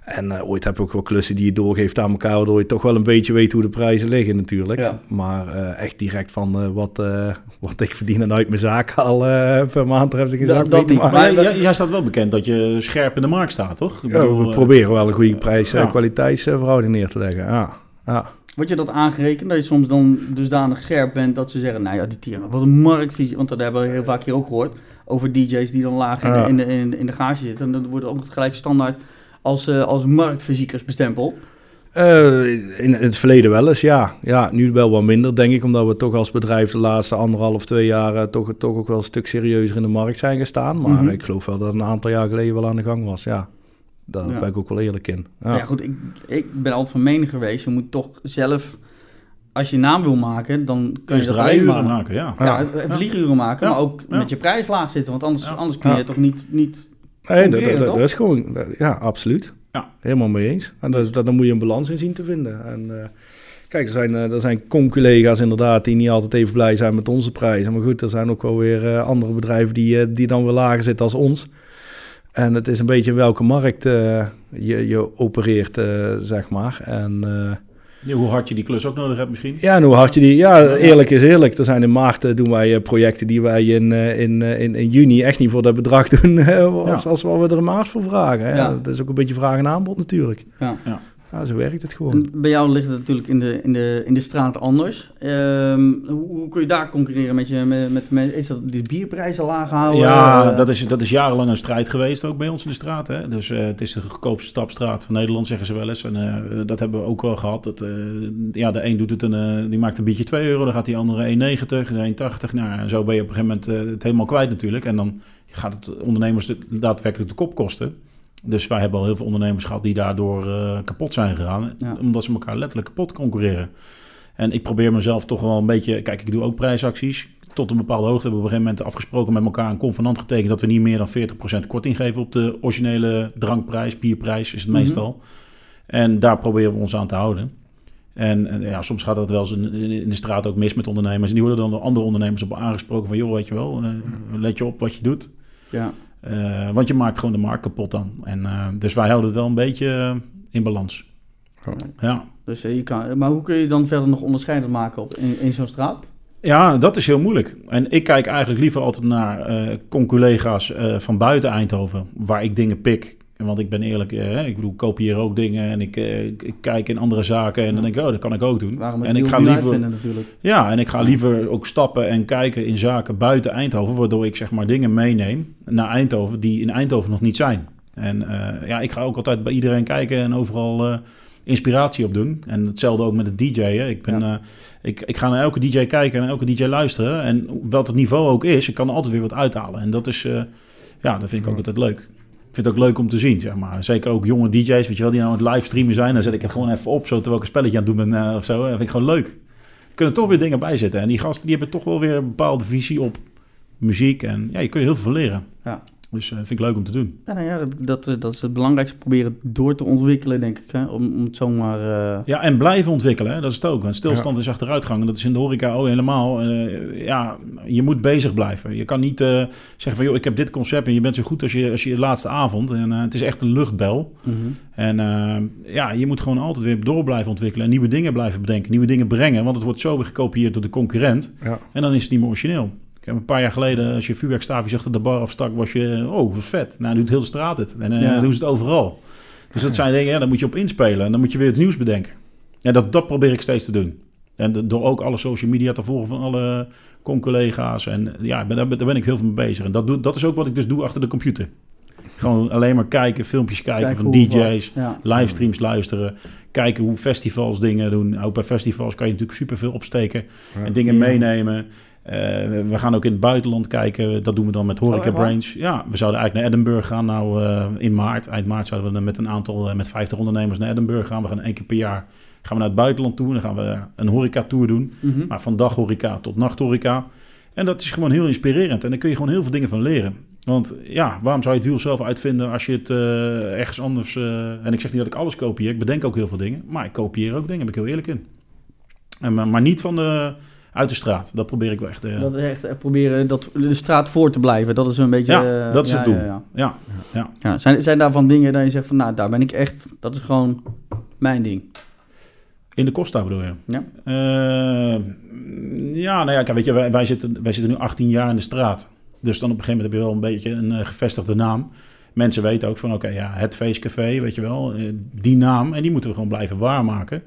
en eh, ooit heb je ook wel klussen die je doorgeeft aan elkaar... waardoor je toch wel een beetje weet hoe de prijzen liggen natuurlijk. Ja. Maar eh, echt direct van eh, wat, eh, wat ik verdien en uit mijn zaak al eh, per maand... Dat- dat. Maar Maar- jij, jij staat wel bekend dat je scherp in de markt staat, toch? Ik Ja, bedoel, we eh, proberen wel een goede prijs- en kwaliteitsverhouding neer te leggen. Ja, ja. Wordt je dat aangerekend, dat je soms dan dusdanig scherp bent dat ze zeggen, nou ja, die tieren, wat een marktvisie, want dat hebben we heel vaak hier ook gehoord, over DJ's die dan laag in, Ja. de, in, de, in, de, in de gage zitten. En dat wordt ook gelijk standaard als, eh als marktfysiekers bestempeld. Eh, in het verleden wel eens, ja. Ja, nu wel wat minder, denk ik. Omdat we toch als bedrijf de laatste anderhalf, twee jaar... eh, toch, toch ook wel een stuk serieuzer in de markt zijn gestaan. Maar Mhm. ik geloof wel dat het een aantal jaar geleden wel aan de gang was, ja. Daar Ja. ben ik ook wel eerlijk in. Ja. Ja, goed, ik, ik ben altijd van mening geweest, je moet toch zelf, als je naam wil maken, dan kun je je dat maar... maken, ja. Ja, vlieguren maken, Ja. maar ook Ja. met je prijs laag zitten, want anders, Ja. anders kun je Ja. toch niet... niet Nee, dat, dat, is gewoon... dat- ja, absoluut. Ja. Helemaal mee eens. En dat, dat, daar moet je een balans in zien te vinden. En... eh, Kijk, er zijn, eh, er zijn con-collega's inderdaad die niet altijd even blij zijn met onze prijzen. Maar goed, er zijn ook wel weer eh, andere bedrijven die, die dan weer lager zitten als ons. En het is een beetje in welke markt je, je opereert, zeg maar. En Ja, Hoe hard je die klus ook nodig hebt misschien. ja, en hoe hard je die... Ja, eerlijk is eerlijk. Er zijn in maart eh, doen wij eh, projecten die wij in, eh, in, in, in juni echt niet voor dat bedrag (laughs) doen als, Ja. als wat we er in maart voor vragen. Hè. Dat is ook een beetje vraag en aanbod natuurlijk. ja. Ja. Zo werkt het gewoon. En bij jou ligt het natuurlijk in de, in de, in de straat anders. Ehm, hoe, hoe kun je daar concurreren met, je, met, met mensen? Is dat die bierprijzen laag houden? Ja, Eh, dat is, dat is jarenlang een strijd geweest ook bij ons in de straat. Hè? Dus eh, het is de goedkoopste stapstraat van Nederland, zeggen ze wel eens. En eh, dat hebben we ook wel gehad. Dat, eh, ja, de een doet het een, eh, die maakt een biertje 2 euro, dan gaat die andere 1,90, de 1,80. Nou, en zo ben je op een gegeven moment het helemaal kwijt natuurlijk. En dan gaat het ondernemers de- daadwerkelijk de kop kosten. Dus wij hebben al heel veel ondernemers gehad die daardoor eh, kapot zijn gegaan. Ja. Omdat ze elkaar letterlijk kapot concurreren. En ik probeer mezelf toch wel een beetje... Kijk, ik doe ook prijsacties. Tot een bepaalde hoogte hebben we op een gegeven moment afgesproken met elkaar... een convenant getekend dat we niet meer dan 40% korting geven... op de originele drankprijs, bierprijs is het Mhm. meestal. En daar proberen we ons aan te houden. En, en ja, soms gaat dat wel eens in, de straat ook mis met ondernemers. En die worden dan door andere ondernemers op aangesproken van... joh, weet je wel, eh, let je op wat je doet. Ja. Eh, want je maakt gewoon de markt kapot dan. En, eh, dus wij houden het wel een beetje eh, in balans. Ja. Dus, je kan, maar hoe kun je dan verder nog onderscheidend maken op, in, in zo'n straat? ja, dat is heel moeilijk. En ik kijk eigenlijk liever altijd naar eh conculega's eh, van buiten Eindhoven... waar ik dingen pik. Want ik ben eerlijk, eh, ik bedoel, ik kopieer ook dingen... en ik, eh, ik, ik kijk in andere zaken en dan denk ik... oh, dat kan ik ook doen. Waarom en ik ga liever... natuurlijk. Ja, en ik ga liever ook stappen en kijken in zaken buiten Eindhoven, waardoor ik zeg maar dingen meeneem naar Eindhoven die in Eindhoven nog niet zijn. En eh, ja, ik ga ook altijd bij iedereen kijken en overal inspiratie op doen. En hetzelfde ook met het DJ'en. Ik, ben, Ja. ik, ik ga naar elke DJ kijken en elke DJ luisteren. En wat het niveau ook is, ik kan er altijd weer wat uithalen. En dat is, ja, dat vind ik ook altijd leuk. Ik vind het ook leuk om te zien, zeg maar. Zeker ook jonge DJ's, weet je wel, die nou aan het livestreamen zijn. Dan zet ik het gewoon even op, zo terwijl ik een spelletje aan het doen ben eh, of zo. Dat vind ik gewoon leuk. Er kunnen toch weer dingen bij zitten. En die gasten die hebben toch wel weer een bepaalde visie op muziek. En ja, je kun je heel veel leren. Ja. Dus eh, vind ik leuk om te doen. Ja, nou ja, dat, eh, dat is het belangrijkste. Proberen door te ontwikkelen, denk ik. Hè? Om, om het zomaar... eh, Ja, en blijven ontwikkelen, hè? dat is het ook. Want stilstand is achteruitgang. En dat is in de horeca ook helemaal. Eh, ja, je moet bezig blijven. Je kan niet eh, zeggen van, joh, ik heb dit concept... en je bent zo goed als je, als je laatste avond. En eh, het is echt een luchtbel. mhm. En ja, je moet gewoon altijd weer door blijven ontwikkelen... en nieuwe dingen blijven bedenken, nieuwe dingen brengen. Want het wordt zo weer gekopieerd door de concurrent. Ja. En dan is het niet meer origineel. Ik heb een paar jaar geleden, als je vuurwerkstaafjes achter de bar afstak, was je, oh, vet. Nou, doet heel de straat het. En Ja. doen ze het overal. Dus dat zijn dingen, ja, daar moet je op inspelen. En dan moet je weer het nieuws bedenken. En dat, dat probeer ik steeds te doen. En door ook alle social media te volgen van alle con-collega's. En ja, daar, ben- ik heel veel mee bezig. En dat, doe, dat is ook wat ik dus doe achter de computer. Gewoon alleen maar kijken, filmpjes kijken van DJ's. Ja. Livestreams luisteren. Kijken hoe festivals dingen doen. Ook bij festivals kan je natuurlijk superveel opsteken. Ja. En dingen meenemen. Eh, we gaan ook in het buitenland kijken. Dat doen we dan met Horeca Oh, waar? Brains. Ja, we zouden eigenlijk naar Edinburgh gaan. Nou, eh, in maart. Eind maart zouden we dan met een aantal, eh, met 50 ondernemers naar Edinburgh gaan. We gaan één keer per jaar gaan we naar het buitenland toe. Dan gaan we een horeca-tour doen. Mhm. Maar van daghoreca tot nachthoreca. En dat is gewoon heel inspirerend. En daar kun je gewoon heel veel dingen van leren. Want ja, waarom zou je het wiel zelf uitvinden als je het ergens anders... en ik zeg niet dat ik alles kopieer. Ik bedenk ook heel veel dingen. Maar ik kopieer ook dingen, daar ben ik heel eerlijk in. En, maar, maar niet van de, uit de straat. Dat probeer ik wel echt... eh, Dat is echt eh, proberen dat, de straat voor te blijven. Dat is een beetje... Ja, eh, dat is ja, het doel. Ja, ja. ja, Ja, zijn, zijn daarvan dingen dat je zegt van, nou, daar ben ik echt... Dat is gewoon mijn ding. in de Costa bedoel je? Ja. Ja, nou ja, kijk, weet je, wij, wij, zitten, wij zitten nu 18 jaar in de straat. Dus dan op een gegeven moment heb je wel een beetje een gevestigde naam. Mensen weten ook van, oké, ja, het feestcafé, weet je wel, die naam. En die moeten we gewoon blijven waarmaken.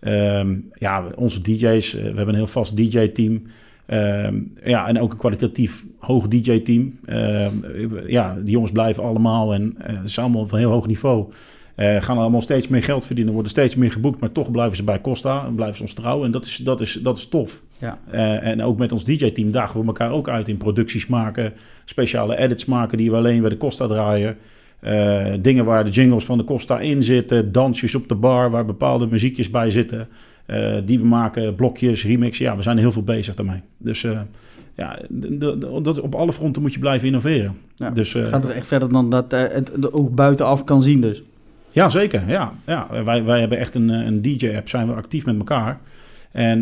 Ehm, ja, onze DJ's, eh, we hebben een heel vast DJ-team. Ehm, ja, en ook een kwalitatief hoog DJ-team. Ehm, ja, die jongens blijven allemaal en eh, het is allemaal van heel hoog niveau. Eh, gaan allemaal steeds meer geld verdienen, worden steeds meer geboekt, maar toch blijven ze bij Costa en blijven ze ons trouw. En dat is, dat is, dat is tof. Ja. Eh, en ook met ons DJ-team dagen we elkaar ook uit in producties maken, speciale edits maken die we alleen bij de Costa draaien. Eh, dingen waar de jingles van de Costa in zitten, dansjes op de bar waar bepaalde muziekjes bij zitten. eh, die we maken, blokjes, remixen. Ja, we zijn heel veel bezig daarmee. Dus eh, ja, dat, op alle fronten moet je blijven innoveren. Ja. Dus, Gaat er echt verder dan dat het er ook buitenaf kan zien dus. Ja, zeker. Ja, ja. Wij, wij hebben echt een, een DJ-app, zijn we actief met elkaar. En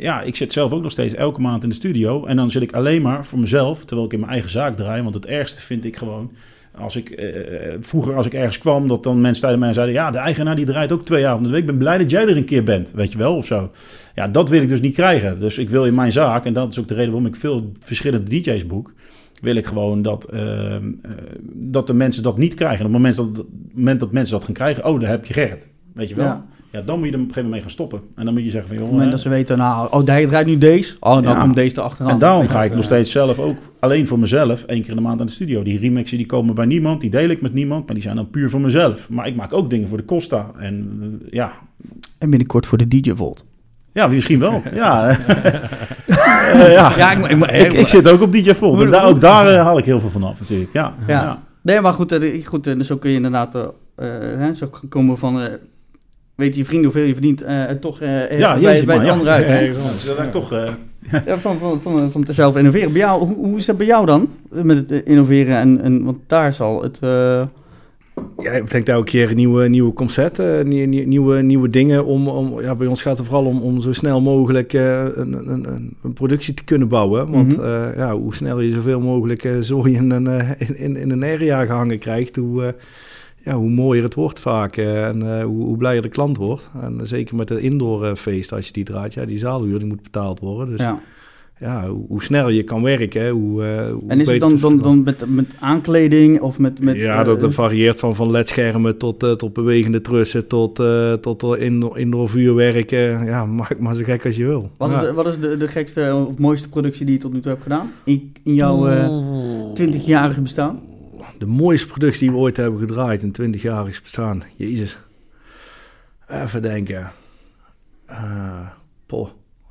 ja, ik zit zelf ook nog steeds elke maand in de studio. En dan zit ik alleen maar voor mezelf, terwijl ik in mijn eigen zaak draai. Want het ergste vind ik gewoon, als ik, eh, vroeger als ik ergens kwam, dat dan mensen tegen mij zeiden... Ja, de eigenaar die draait ook twee avonden de week. Ik ben blij dat jij er een keer bent, weet je wel, of zo. Ja, dat wil ik dus niet krijgen. Dus ik wil in mijn zaak, en dat is ook de reden waarom ik veel verschillende DJ's boek wil ik gewoon dat, ehm, eh, dat de mensen dat niet krijgen. En op het moment dat, moment dat mensen dat gaan krijgen, oh, daar heb je Gerrit. Weet je wel? Ja. dan moet je er op een gegeven moment mee gaan stoppen. En dan moet je zeggen van, Op joh, het moment dat ze weten, nou, oh, hij draait nu deze. Oh, dan Ja. komt deze erachteraan. en daarom ga ik nog steeds zelf ook alleen voor mezelf één keer in de maand aan de studio. Die remixen die komen bij niemand, die deel ik met niemand, maar die zijn dan puur voor mezelf. Maar ik maak ook dingen voor de Costa. En eh, ja, En binnenkort voor de DJ Volt. ja, misschien wel. (laughs) ja. Eh, ja. Ja, ik, ik, ik, Ik, ik zit ook op DJ Vol. Moet- Daar, ook daar eh, haal ik heel veel van af natuurlijk. Ja, Ja. ja. Nee, maar goed, eh, goed eh, zo kun je inderdaad eh, eh, hè, zo komen van... eh weet je vrienden hoeveel je verdient, eh, toch eh Ja, bij, bij de ja. andere uit. Ja, dus dat ik toch... eh, Ja, van, van, van, van zelf innoveren. Bij jou, hoe, hoe is dat bij jou dan? Met het eh, innoveren en, en want daar zal het... eh, Ja, ik denk elke keer nieuwe, nieuwe concepten, nieuwe, nieuwe, nieuwe dingen. Om, om, ja, bij ons gaat het vooral om, om zo snel mogelijk eh, een, een, een, een productie te kunnen bouwen. Want eh, ja, hoe sneller je zoveel mogelijk eh zooi in een, eh, in, in, in een area gehangen krijgt, hoe, eh, ja, hoe mooier het wordt vaak. en eh, hoe, hoe blijer de klant wordt. En zeker met de indoor eh, feest, als je die draait, ja, die zaalhuur die moet betaald worden. Dus ja, ja. hoe, hoe sneller je kan werken, hoe, eh, hoe En is het beter dan, het dan, dan met, met aankleding of met... met ja, dat, varieert van, van ledschermen tot, tot bewegende trussen, tot, eh tot indoor, indoor vuurwerk. eh, ja, maak maar zo gek als je wil. Wat is, de, wat is de, de gekste of mooiste productie die je tot nu toe hebt gedaan? In, in jouw eh 20-jarige bestaan? De mooiste productie die we ooit hebben gedraaid in 20-jarig bestaan. Jezus. Even denken. Eh poh.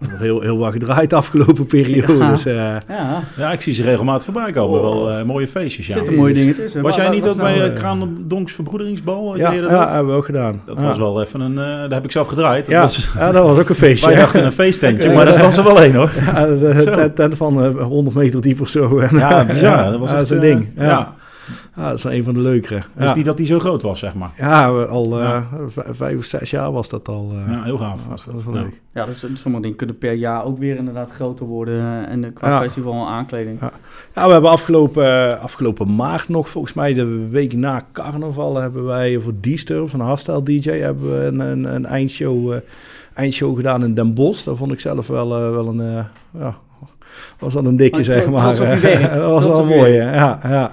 Heel, heel wat gedraaid de afgelopen periode. Ja. Dus, eh, Ja, ja, ik zie ze regelmatig voorbij komen. Wel eh, mooie feestjes, ja. zitten mooie dingen tussen. Was Wa- jij niet wat ook nou, bij uh, Kraan Donks Verbroederingsbal? Ja, jij dat ja, hebben we ook gedaan. Dat Ja. was wel even een... eh, daar heb ik zelf gedraaid. Dat Ja, was, ja, dat was ook een feestje. wij dachten een feesttentje, maar dat was er wel één hoor. Ja, de tent, van eh, 100 meter diep of zo. En, Ja. (laughs) Dat was ja, echt dat is een een ding. Ja. Ja. Ja, dat is een van de leukere. Ja, niet dat die zo groot was, zeg maar. ja we- al eh, Ja. vijf of zes jaar was dat al. eh. Ja, heel gaaf. Ja, was dat was wel Ja. leuk. Ja, dus, sommige dingen kunnen per jaar ook weer inderdaad groter worden. eh, En qua Ja. festival en aankleding. Ja. Ja, we hebben afgelopen, afgelopen maart nog, volgens mij de week na carnaval, hebben wij voor D-Sturm van Hardstyle DJ hebben we een, een, een eindshow, eh, eindshow gedaan in Den Bosch. Dat vond ik zelf wel, wel een, eh, ja, was wel een Maar zeg maar. dat was (laughs) wel mooi, ja, ja.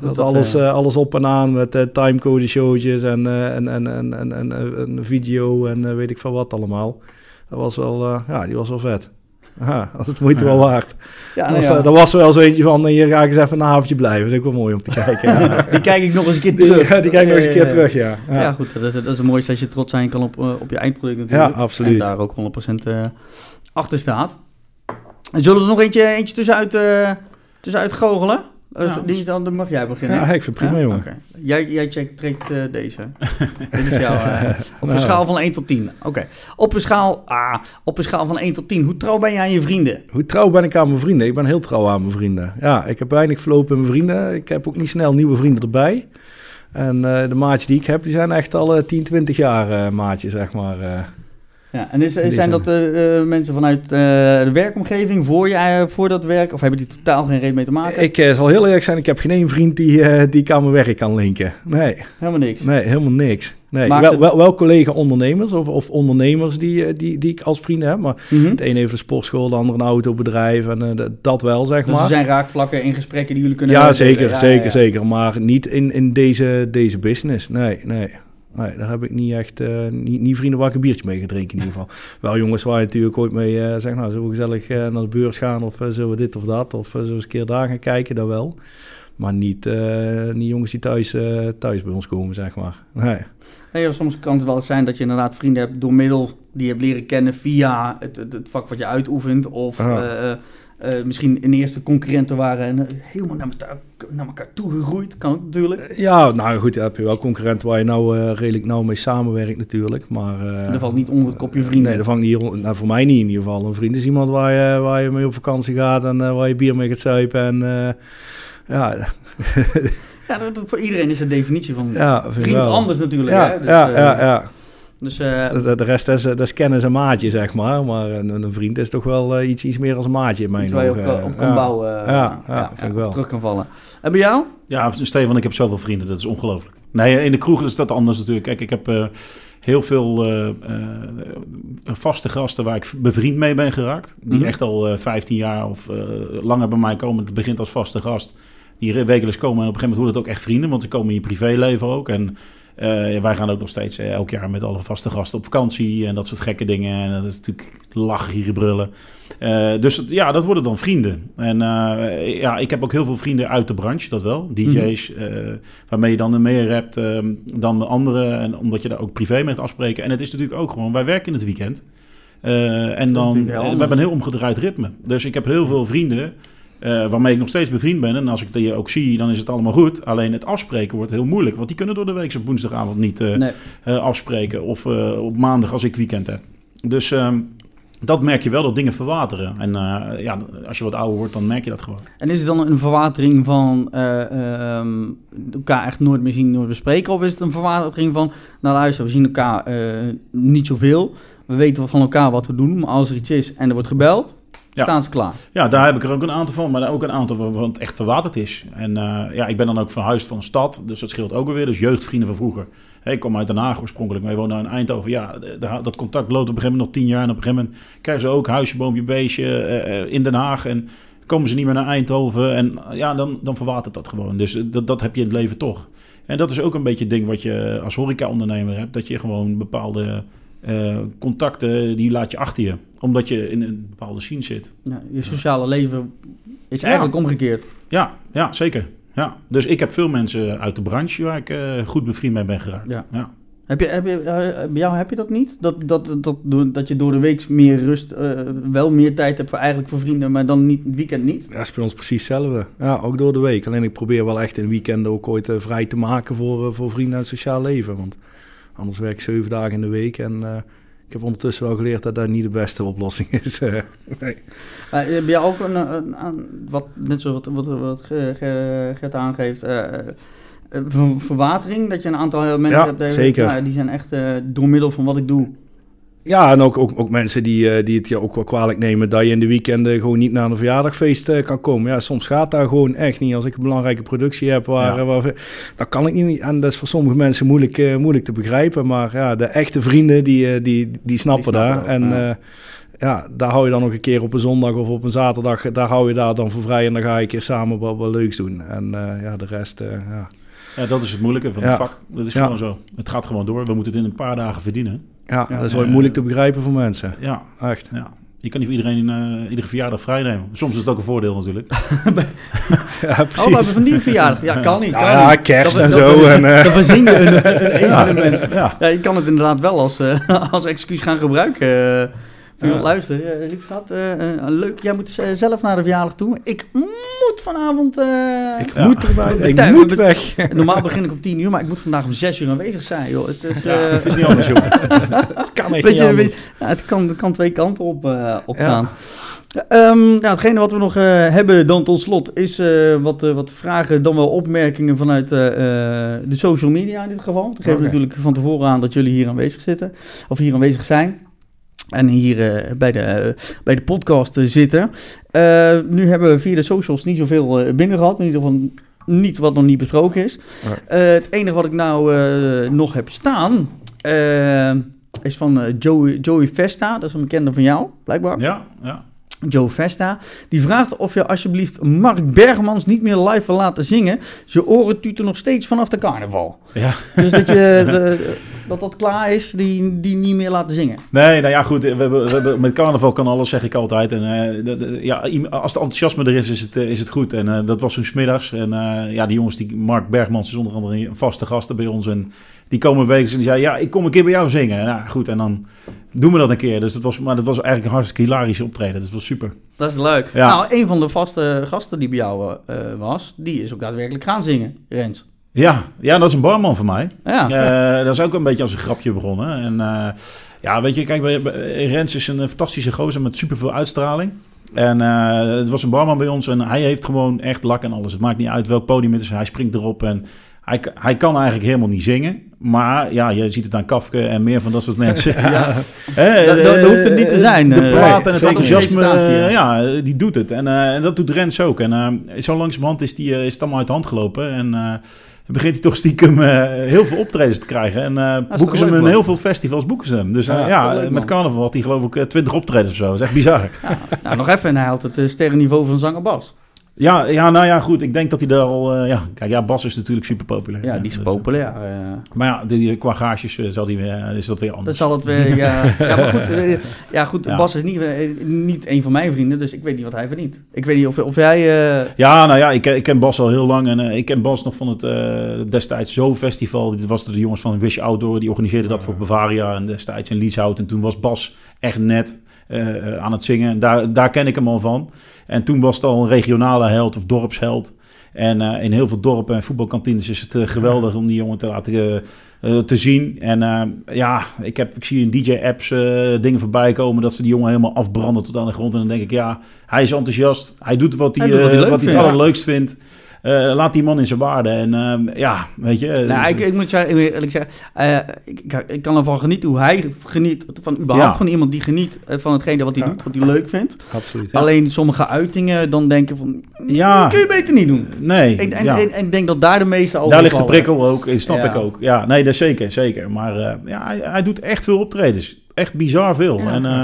Dat, alles, eh, eh, alles op en aan met eh, timecode showtjes en, en, en, en, en, video en weet ik veel wat allemaal. Dat was wel, ja, die was wel vet. (laughs) Ja, dat is het moeite Ja. wel waard. ja, Dat nou was, ja. dat was wel zo eentje van, hier ga ik eens even een avondje blijven. Dat is ook wel mooi om te kijken. Ja. (laughs) Die kijk ik nog eens een keer Die, terug. ja, die kijk nog eens een keer terug, ja. Ja, goed. Dat is, dat is het mooiste als je trots zijn kan op, op je eindproduct natuurlijk. Ja, absoluut. En daar ook 100% eh achter staat. En zullen we er nog eentje, eentje tussenuit, eh tussenuit goochelen? Ja, die, dan, dan mag jij beginnen. Ja, ik vind het prima, jongen. Oké. Jij, jij checkt, trekt eh, deze. (laughs) Dit is jouw... eh, op een Nou. schaal van 1 tot 10. Oké. Op, een schaal, ah, op een schaal van 1 tot 10. Hoe trouw ben je aan je vrienden? Hoe trouw ben ik aan mijn vrienden? Ik ben heel trouw aan mijn vrienden. Ja, ik heb weinig verlopen in mijn vrienden. Ik heb ook niet snel nieuwe vrienden erbij. En eh, de maatjes die ik heb, die zijn echt al eh, 10, 20 jaar eh maatjes, zeg maar. Ja, en is, zijn dat eh, mensen vanuit eh, de werkomgeving voor, je, voor dat werk? Of hebben die totaal geen reet mee te maken? Ik zal heel eerlijk zijn, ik heb geen één vriend die, die ik aan mijn werk kan linken. Nee, Helemaal niks. nee helemaal niks. Nee, Maakt wel, wel, wel collega-ondernemers of, of ondernemers die, die, die ik als vrienden heb. Maar Mhm. de een heeft een sportschool, de ander een autobedrijf. En dat- wel, zeg Dus maar. er zijn raakvlakken in gesprekken die jullie kunnen Ja, delen. zeker, Ja, zeker, ja, ja. zeker. Maar niet in, in deze, deze business. Nee, nee. Nee, daar heb ik niet echt, eh, niet, niet vrienden waar ik een biertje mee ga drinken in ieder geval. Wel jongens waar je natuurlijk ooit mee, eh zeg nou, zullen we gezellig eh, naar de beurs gaan of zullen we dit of dat. Of zullen we eens een keer daar gaan kijken, dat wel. Maar niet, niet jongens die thuis, thuis bij ons komen, zeg maar. Nee. Nee, soms kan het wel eens zijn dat je inderdaad vrienden hebt door middel die je hebt leren kennen via het, het, het vak wat je uitoefent. Of Ja. Eh, eh, misschien in eerste concurrenten waren en eh, helemaal naar elkaar, naar elkaar toe gegroeid. Kan ook natuurlijk. Ja, nou goed, heb je wel concurrenten waar je nou eh, redelijk nauw mee samenwerkt natuurlijk. Maar, eh, dat valt niet onder het kopje vrienden. Nee, dat vangt niet, nou, voor mij niet in ieder geval. Een vriend is iemand waar je, waar je mee op vakantie gaat en eh, waar je bier mee gaat zuipen. En eh, ja, (laughs) Ja, dat, voor iedereen is de definitie van ja, vriend wel. anders natuurlijk. Ja, hè? Dus, ja, eh, ja, ja. Dus eh, De, de rest is, dat is kennis en maatje, zeg maar. Maar een, een vriend is toch wel eh, iets, iets meer als een maatje in mijn iets waar je op, ogen. op kan Ja. bouwen. eh, Ja, ja, vind ik wel. Terug kan vallen. En bij jou? Ja, Stefan, ik heb zoveel vrienden, dat is ongelooflijk. Nee, in de kroeg is dat anders natuurlijk. Kijk, ik heb eh, heel veel eh, eh, vaste gasten waar ik bevriend mee ben geraakt. Die Mhm. echt al eh 15 jaar of eh, langer bij mij komen. Het begint als vaste gast. Die wekelijks komen en op een gegeven moment wordt het ook echt vrienden. Want ze komen in je privéleven ook. En wij gaan ook nog steeds eh, elk jaar met alle vaste gasten op vakantie. En dat soort gekke dingen. En dat is natuurlijk lachen, gieren, brullen. Eh, dus ja, dat worden dan vrienden. En eh, ja, ik heb ook heel veel vrienden uit de branche, dat wel. DJ's, eh, waarmee je dan meer hebt eh, dan de anderen. En omdat je daar ook privé mee gaat afspreken. En het is natuurlijk ook gewoon, wij werken in het weekend. Eh, en dan, eh, we hebben een heel omgedraaid ritme. Dus ik heb heel veel vrienden eh, waarmee ik nog steeds bevriend ben. En als ik die ook zie, dan is het allemaal goed. Alleen het afspreken wordt heel moeilijk. Want die kunnen door de week op woensdagavond niet eh, Nee. eh, afspreken. Of op maandag als ik weekend heb. Dus ehm, dat merk je wel, dat dingen verwateren. En ja, als je wat ouder wordt, dan merk je dat gewoon. En is het dan een verwatering van eh, ehm, elkaar echt nooit meer zien, nooit bespreken? Of is het een verwatering van, nou luister, we zien elkaar niet zoveel. We weten van elkaar wat we doen, maar als er iets is en er wordt gebeld, Ja. staan ze klaar. Ja, daar heb ik er ook een aantal van, maar ook een aantal waarvan het echt verwaterd is. En eh, ja, ik ben dan ook verhuisd van een stad, dus dat scheelt ook alweer. Dus jeugdvrienden van vroeger. Hey, ik kom uit Den Haag oorspronkelijk, maar je woont nou in Eindhoven. Ja, dat contact loopt op een gegeven moment nog tien jaar. En op een gegeven moment krijgen ze ook huisje, boompje, beestje eh, eh, in Den Haag. En komen ze niet meer naar Eindhoven. En ja, dan, dan verwatert dat gewoon. Dus dat, dat heb je in het leven toch. En dat is ook een beetje het ding wat je als horeca-ondernemer hebt. Dat je gewoon bepaalde eh, contacten, die laat je achter je. Omdat je in een bepaalde scene zit. Ja, je sociale leven is Ja. eigenlijk omgekeerd. Ja, ja zeker. Ja. Dus ik heb veel mensen uit de branche waar ik eh, goed bevriend mee ben geraakt. Ja. Ja. Heb je, heb je, eh, bij jou heb je dat niet? Dat, dat, dat, dat je door de week meer rust, eh, wel meer tijd hebt voor eigenlijk voor vrienden, maar dan niet het weekend niet? Ja, dat is bij ons precies hetzelfde. Ja, ook door de week. Alleen ik probeer wel echt in weekenden ook ooit vrij te maken voor, voor vrienden en het sociaal leven. Want anders werk ik zeven dagen in de week. En eh, ik heb ondertussen wel geleerd dat dat niet de beste oplossing is. (laughs) eh. nee. Uh, heb jij ook een, een, een- wat, net zoals wat, wat, wat Ge- Ge- Gert aangeeft, eh, eh, ver- verwatering? Dat je een aantal mensen Ja, hebt die, zeker. nou, die zijn echt eh, door middel van wat ik doe. Ja, en ook, ook, ook mensen die, eh, die het je ook wel kwalijk nemen dat je in de weekenden gewoon niet naar een verjaardagfeest eh, kan komen. Ja, soms gaat dat gewoon echt niet. Als ik een belangrijke productie heb, waar, Ja. waar, dan kan ik niet. En dat is voor sommige mensen moeilijk, eh, moeilijk te begrijpen. Maar ja, de echte vrienden, die, eh, die, die snappen dat. dat, En ja. ja. ja, daar hou je dan nog een keer op een zondag of op een zaterdag, daar hou je daar dan voor vrij. En dan ga je een keer samen wat, wat leuks doen. En eh, ja, de rest, eh, ja. ja, dat is het moeilijke van het Ja. vak. Dat is gewoon zo. Het gaat gewoon door. We moeten het in een paar dagen verdienen. Ja, Ja, dat is eh, wel moeilijk te begrijpen voor mensen. Ja, Echt. ja. Je kan niet voor iedereen eh, iedere verjaardag vrij nemen. Soms is het ook een voordeel natuurlijk. (laughs) Ja, Oh, we hebben van die verjaardag. Ja, kan niet. Kan Ja, niet. kerst Dat- en dat- zo. En, eh, Dan verzin je een, een (laughs) evenement. ja. Ja, je kan het inderdaad wel als, eh, (laughs) als excuus gaan gebruiken. Eh. Joh, luister, eh, lief schat, eh, eh, leuk. Jij moet eh, zelf naar de verjaardag toe. Ik moet vanavond... eh, Ik Ja. moet erbij. Ik moet weg. (laughs) Normaal begin ik om 10 uur, maar ik moet vandaag om 6 uur aanwezig zijn. Joh. Het is, Ja, eh, het is niet anders, joh. (laughs) Dat kan echt weet niet het, kan, het kan twee kanten op, eh, gaan. Ehm, nou, hetgene wat we nog eh, hebben dan tot slot is eh, wat, eh, wat vragen, dan wel opmerkingen vanuit eh, eh, de social media in dit geval. We geven natuurlijk van tevoren aan dat jullie hier aanwezig zitten, of hier aanwezig zijn. En hier eh, bij, de, eh, bij de podcast eh, zitten. Nu hebben we via de socials niet zoveel binnen gehad. In ieder geval niet wat nog niet besproken is. Het enige wat ik nou nog heb staan is van Joey, Joey Vesta. Dat is een bekende van jou, blijkbaar. Ja, ja. Joe Vesta. Die vraagt of je alsjeblieft Mark Bergmans niet meer live wil laten zingen. Zijn oren tuten nog steeds vanaf de carnaval. Ja. Dus dat je, (laughs) de- dat dat klaar is, die, die niet meer laten zingen. Nee, nou ja, goed. We hebben, we hebben, met carnaval kan alles, zeg ik altijd. En, eh, de- de- ja, als het enthousiasme er is, is het, eh, is het goed. En eh, dat was toen smiddags. En eh, ja, die jongens, die, Mark Bergmans is onder andere een vaste gasten bij ons. En die komen wekelijks en die zei, ja, ik kom een keer bij jou zingen. En, nou, goed, en dan doen we dat een keer. Dus dat was, maar dat was eigenlijk een hartstikke hilarische optreden. Dat was super. Dat is leuk. Ja. Nou, een van de vaste gasten die bij jou eh, was, die is ook daadwerkelijk gaan zingen, Rens. Ja, ja, dat is een barman van mij. Ja, Eh, dat is ook een beetje als een grapje begonnen. En eh, ja, weet je, kijk, Rens is een fantastische gozer met superveel uitstraling. En eh, het was een barman bij ons en hij heeft gewoon echt lak en alles. Het maakt niet uit welk podium het is, hij springt erop en hij, hij kan eigenlijk helemaal niet zingen. Maar ja, je ziet het aan Kafke en meer van dat soort mensen. (laughs) ja. Dat- dat hoeft het niet te zijn, De plaat en het enthousiasme, ja. ja, die doet het. En, en dat doet Rens ook. En zo langzamerhand is, die, is het allemaal uit de hand gelopen. En begint hij toch stiekem eh, heel veel optredens te krijgen. En eh, boeken ze hem in heel veel festivals boeken ze hem. Dus eh, Ja, met carnaval had hij geloof ik eh, 20 optredens of zo. Dat is echt bizar. (laughs) Nou, nog even, en hij had het uh, sterrenniveau van zanger Bas. Ja, ja, nou ja, goed. Ik denk dat hij daar al... eh, ja, kijk, ja, Bas is natuurlijk super populair. Ja, die is dat- populair. eh. Maar ja, die, qua eh, zal die, weer- is dat weer Dat anders. zal het weer, ja. (laughs) ja, maar goed, ja, goed Ja. Bas is niet, niet een van mijn vrienden, dus ik weet niet wat hij verdient. Ik weet niet of, of jij... Ja, nou ja, ik, ik ken Bas al heel lang. En ik ken Bas nog van het destijds Zo Festival. Dit was de jongens van Wish Outdoor. Die organiseerden dat voor Bavaria en destijds in Lieshout. En toen was Bas echt net. Eh, aan het zingen. Daar, daar ken ik hem al van. En toen was het al een regionale held of dorpsheld. En eh, in heel veel dorpen en voetbalkantines is het eh, geweldig om die jongen te laten eh, eh, te zien. En eh, ja, ik, heb, ik zie in DJ-apps eh, dingen voorbij komen dat ze die jongen helemaal afbranden tot aan de grond. En dan denk ik, ja, hij is enthousiast. Hij doet wat hij, Hij doet wat hij eh, wat hij het allerleukst vindt. Eh, laat die man in zijn waarde. En eh, ja, weet je. Nou, dus- ik, ik moet zeggen, eerlijk zeggen, eh, ik, ik, ik kan ervan genieten hoe hij geniet van überhaupt Ja. van iemand die geniet eh, van hetgene wat hij Ja. doet, wat hij leuk vindt. Absoluut. Alleen sommige uitingen dan denken van, Ja. kun je beter niet doen. nee, En, en, ja. en, denk dat daar de meeste over Daar ligt de prikkel ook, eh, snap Ja. ik ook. Ja, nee, dat zeker, zeker. Maar eh, ja, hij, hij doet echt veel optredens. Echt bizar veel. Ja. En eh,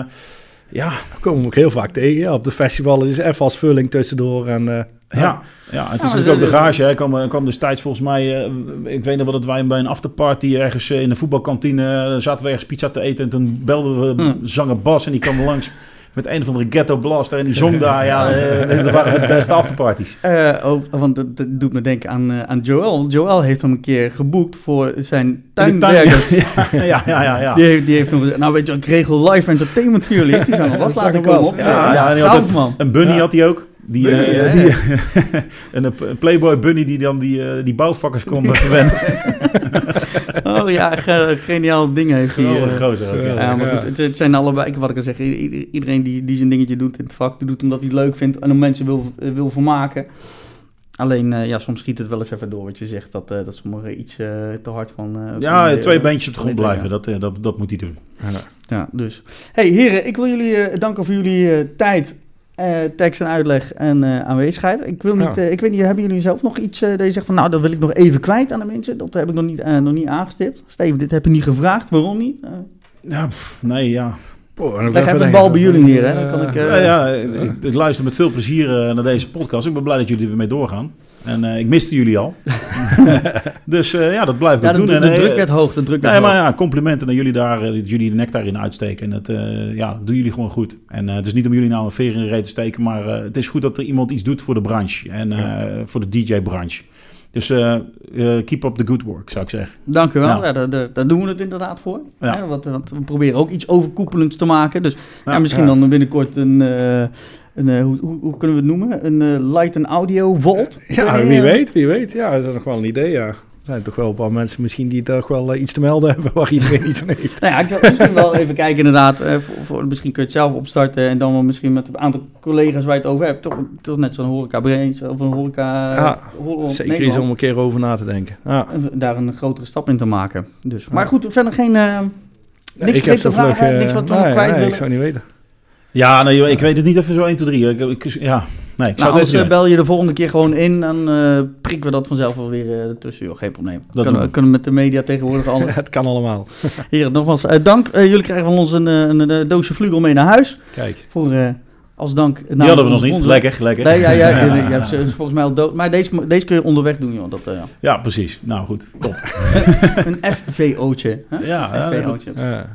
ja, komen we ook heel vaak tegen. Ja, op de festivalen is even als vulling tussendoor. En, eh, Ja, ja, het is natuurlijk ook de de- garage. Hij kwam, kwam destijds volgens mij... eh, ik weet nog wel dat wij bij een afterparty ergens eh, in de voetbalkantine... eh, zaten we ergens pizza te eten en toen belden we Hm. zanger Bas en die kwam langs... Met een of andere ghetto blaster en die zong daar. Ja, (laughs) eh, dat waren de beste afterparties. Eh, oh, want dat, dat doet me denken aan, eh, aan Joel. Joel heeft hem een keer geboekt voor zijn tuinwerkers. (laughs) Ja, ja, ja, ja. ja. Die, heeft, die heeft nou weet je, ik regel live entertainment voor jullie. Heeft die zanger (laughs) was Dat laten komen wel. op. Ja, ja, goud, ook- man. Een bunny Ja. had hij ook. Die, Bunny, eh, hè? die, (laughs) en een Playboy bunny die dan die, eh, die bouwvakkers kon (laughs) verwennen. (laughs) Oh ja, ge- geniaal dingen heeft hij. Geweldig eh. gozer ook, ja. Ja, maar Ja. goed, het, het zijn allebei, wat ik al zeg, iedereen die, die zijn dingetje doet in het vak, die doet omdat hij het leuk vindt en om mensen wil, wil vermaken. Alleen, eh, ja, soms schiet het wel eens even door wat je zegt, dat, eh, dat sommigen iets eh, te hard van... eh, Ja, van, twee beentjes op de grond blijven. Dat, dat, dat moet hij doen. Ja, dus. Hey heren, ik wil jullie eh, danken voor jullie eh, tijd, eh, tekst en uitleg en eh, aanwezigheid. Ik wil niet, Ja. eh, ik weet niet, hebben jullie zelf nog iets eh, dat je zegt van, nou, dat wil ik nog even kwijt aan de mensen? Dat heb ik nog niet, eh, nog niet aangestipt. Steven, dit heb je niet gevraagd, waarom niet? Ja, pff, nee, ja. Oh, en nog Leg even de bal bij jullie neer, hè. Dan kan ik... eh, Ja, ja, ik, ik luister met veel plezier naar deze podcast. Ik ben blij dat jullie ermee doorgaan. En eh, ik miste jullie al. (laughs) dus eh, ja, dat blijf ik ja, de, doen. de En, eh, druk werd hoog, de druk werd Nee, maar hoog. ja, complimenten naar jullie daar, dat jullie de nek daarin uitsteken. En dat, ja, dat doen jullie gewoon goed. En het is niet om jullie nou een veer in de reet te steken, maar het is goed dat er iemand iets doet voor de branche en voor de DJ-branche. Dus eh, eh, keep up the good work, zou ik zeggen. Dank u wel. Ja. Ja. daar, daar, daar doen we het inderdaad voor. Ja. Hè, want, want we proberen ook iets overkoepelends te maken. Dus ja, Ja, misschien ja. dan binnenkort een... eh, een eh, hoe, hoe, hoe kunnen we het noemen? Een light and audio vault? Ja, wie weet, wie weet. Ja, dat is nog wel een idee, ja. Er zijn toch wel een paar mensen misschien die toch wel eh, iets te melden hebben waar iedereen iets aan heeft. (laughs) Nou ja, ik wil misschien wel even kijken inderdaad. eh, voor, voor- misschien kun je het zelf opstarten en dan wel misschien met een aantal collega's waar je het over hebt. Toch, toch net zo'n horeca Brains of een horeca... Ja, Holland, Zeker om een keer over na te denken. Ja. Daar een grotere stap in te maken. Dus. Maar goed, verder geen... eh, niks ik heb te vragen, vlug... eh, niks wat we nog nee, kwijt nee, willen. ik zou niet weten. Ja, nee, ik weet het niet even zo 1, 2, 3. Ik, ik- ja, nee, ik zou Nou, anders even eh, bel je de volgende keer gewoon in. Dan eh, prikken we dat vanzelf wel weer eh, tussen. Joh, geen probleem. doen Kunnen, we. we kunnen met de media tegenwoordig (laughs) alles. het kan allemaal. (laughs) Heren, nogmaals eh, dank. Jullie krijgen van ons een, een, doosje vlugel mee naar huis. Kijk. Voor, eh, als dank. Die hadden we nog niet. Lekker, lekker. Nee, ja, ja, je, je hebt ze volgens mij al dood. Maar deze, deze kun je onderweg doen, joh. Dat, eh, Ja, precies. Nou goed, top. (laughs) een FVO'tje. hè? Ja, ja, FVO'tje. Ja.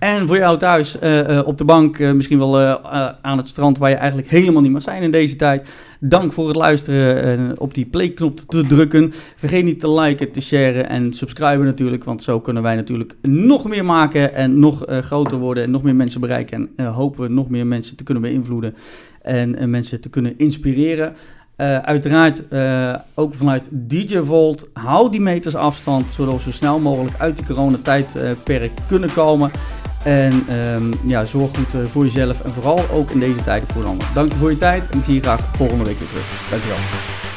En voor jou thuis eh, eh, op de bank, eh, misschien wel aan het strand waar je eigenlijk helemaal niet mag zijn in deze tijd. Dank voor het luisteren en op die play-knop te drukken. Vergeet niet te liken, te sharen en subscriben natuurlijk. Want zo kunnen wij natuurlijk nog meer maken en nog groter worden en nog meer mensen bereiken. En hopen we nog meer mensen te kunnen beïnvloeden en mensen te kunnen inspireren. Uiteraard ook vanuit DJ Volt. Hou die meters afstand, zodat we zo snel mogelijk uit die coronatijdperk kunnen komen. En ehm, ja, zorg goed eh, voor jezelf en vooral ook in deze tijden voor een ander. Dank je voor je tijd en ik zie je graag volgende week weer terug. Dankjewel.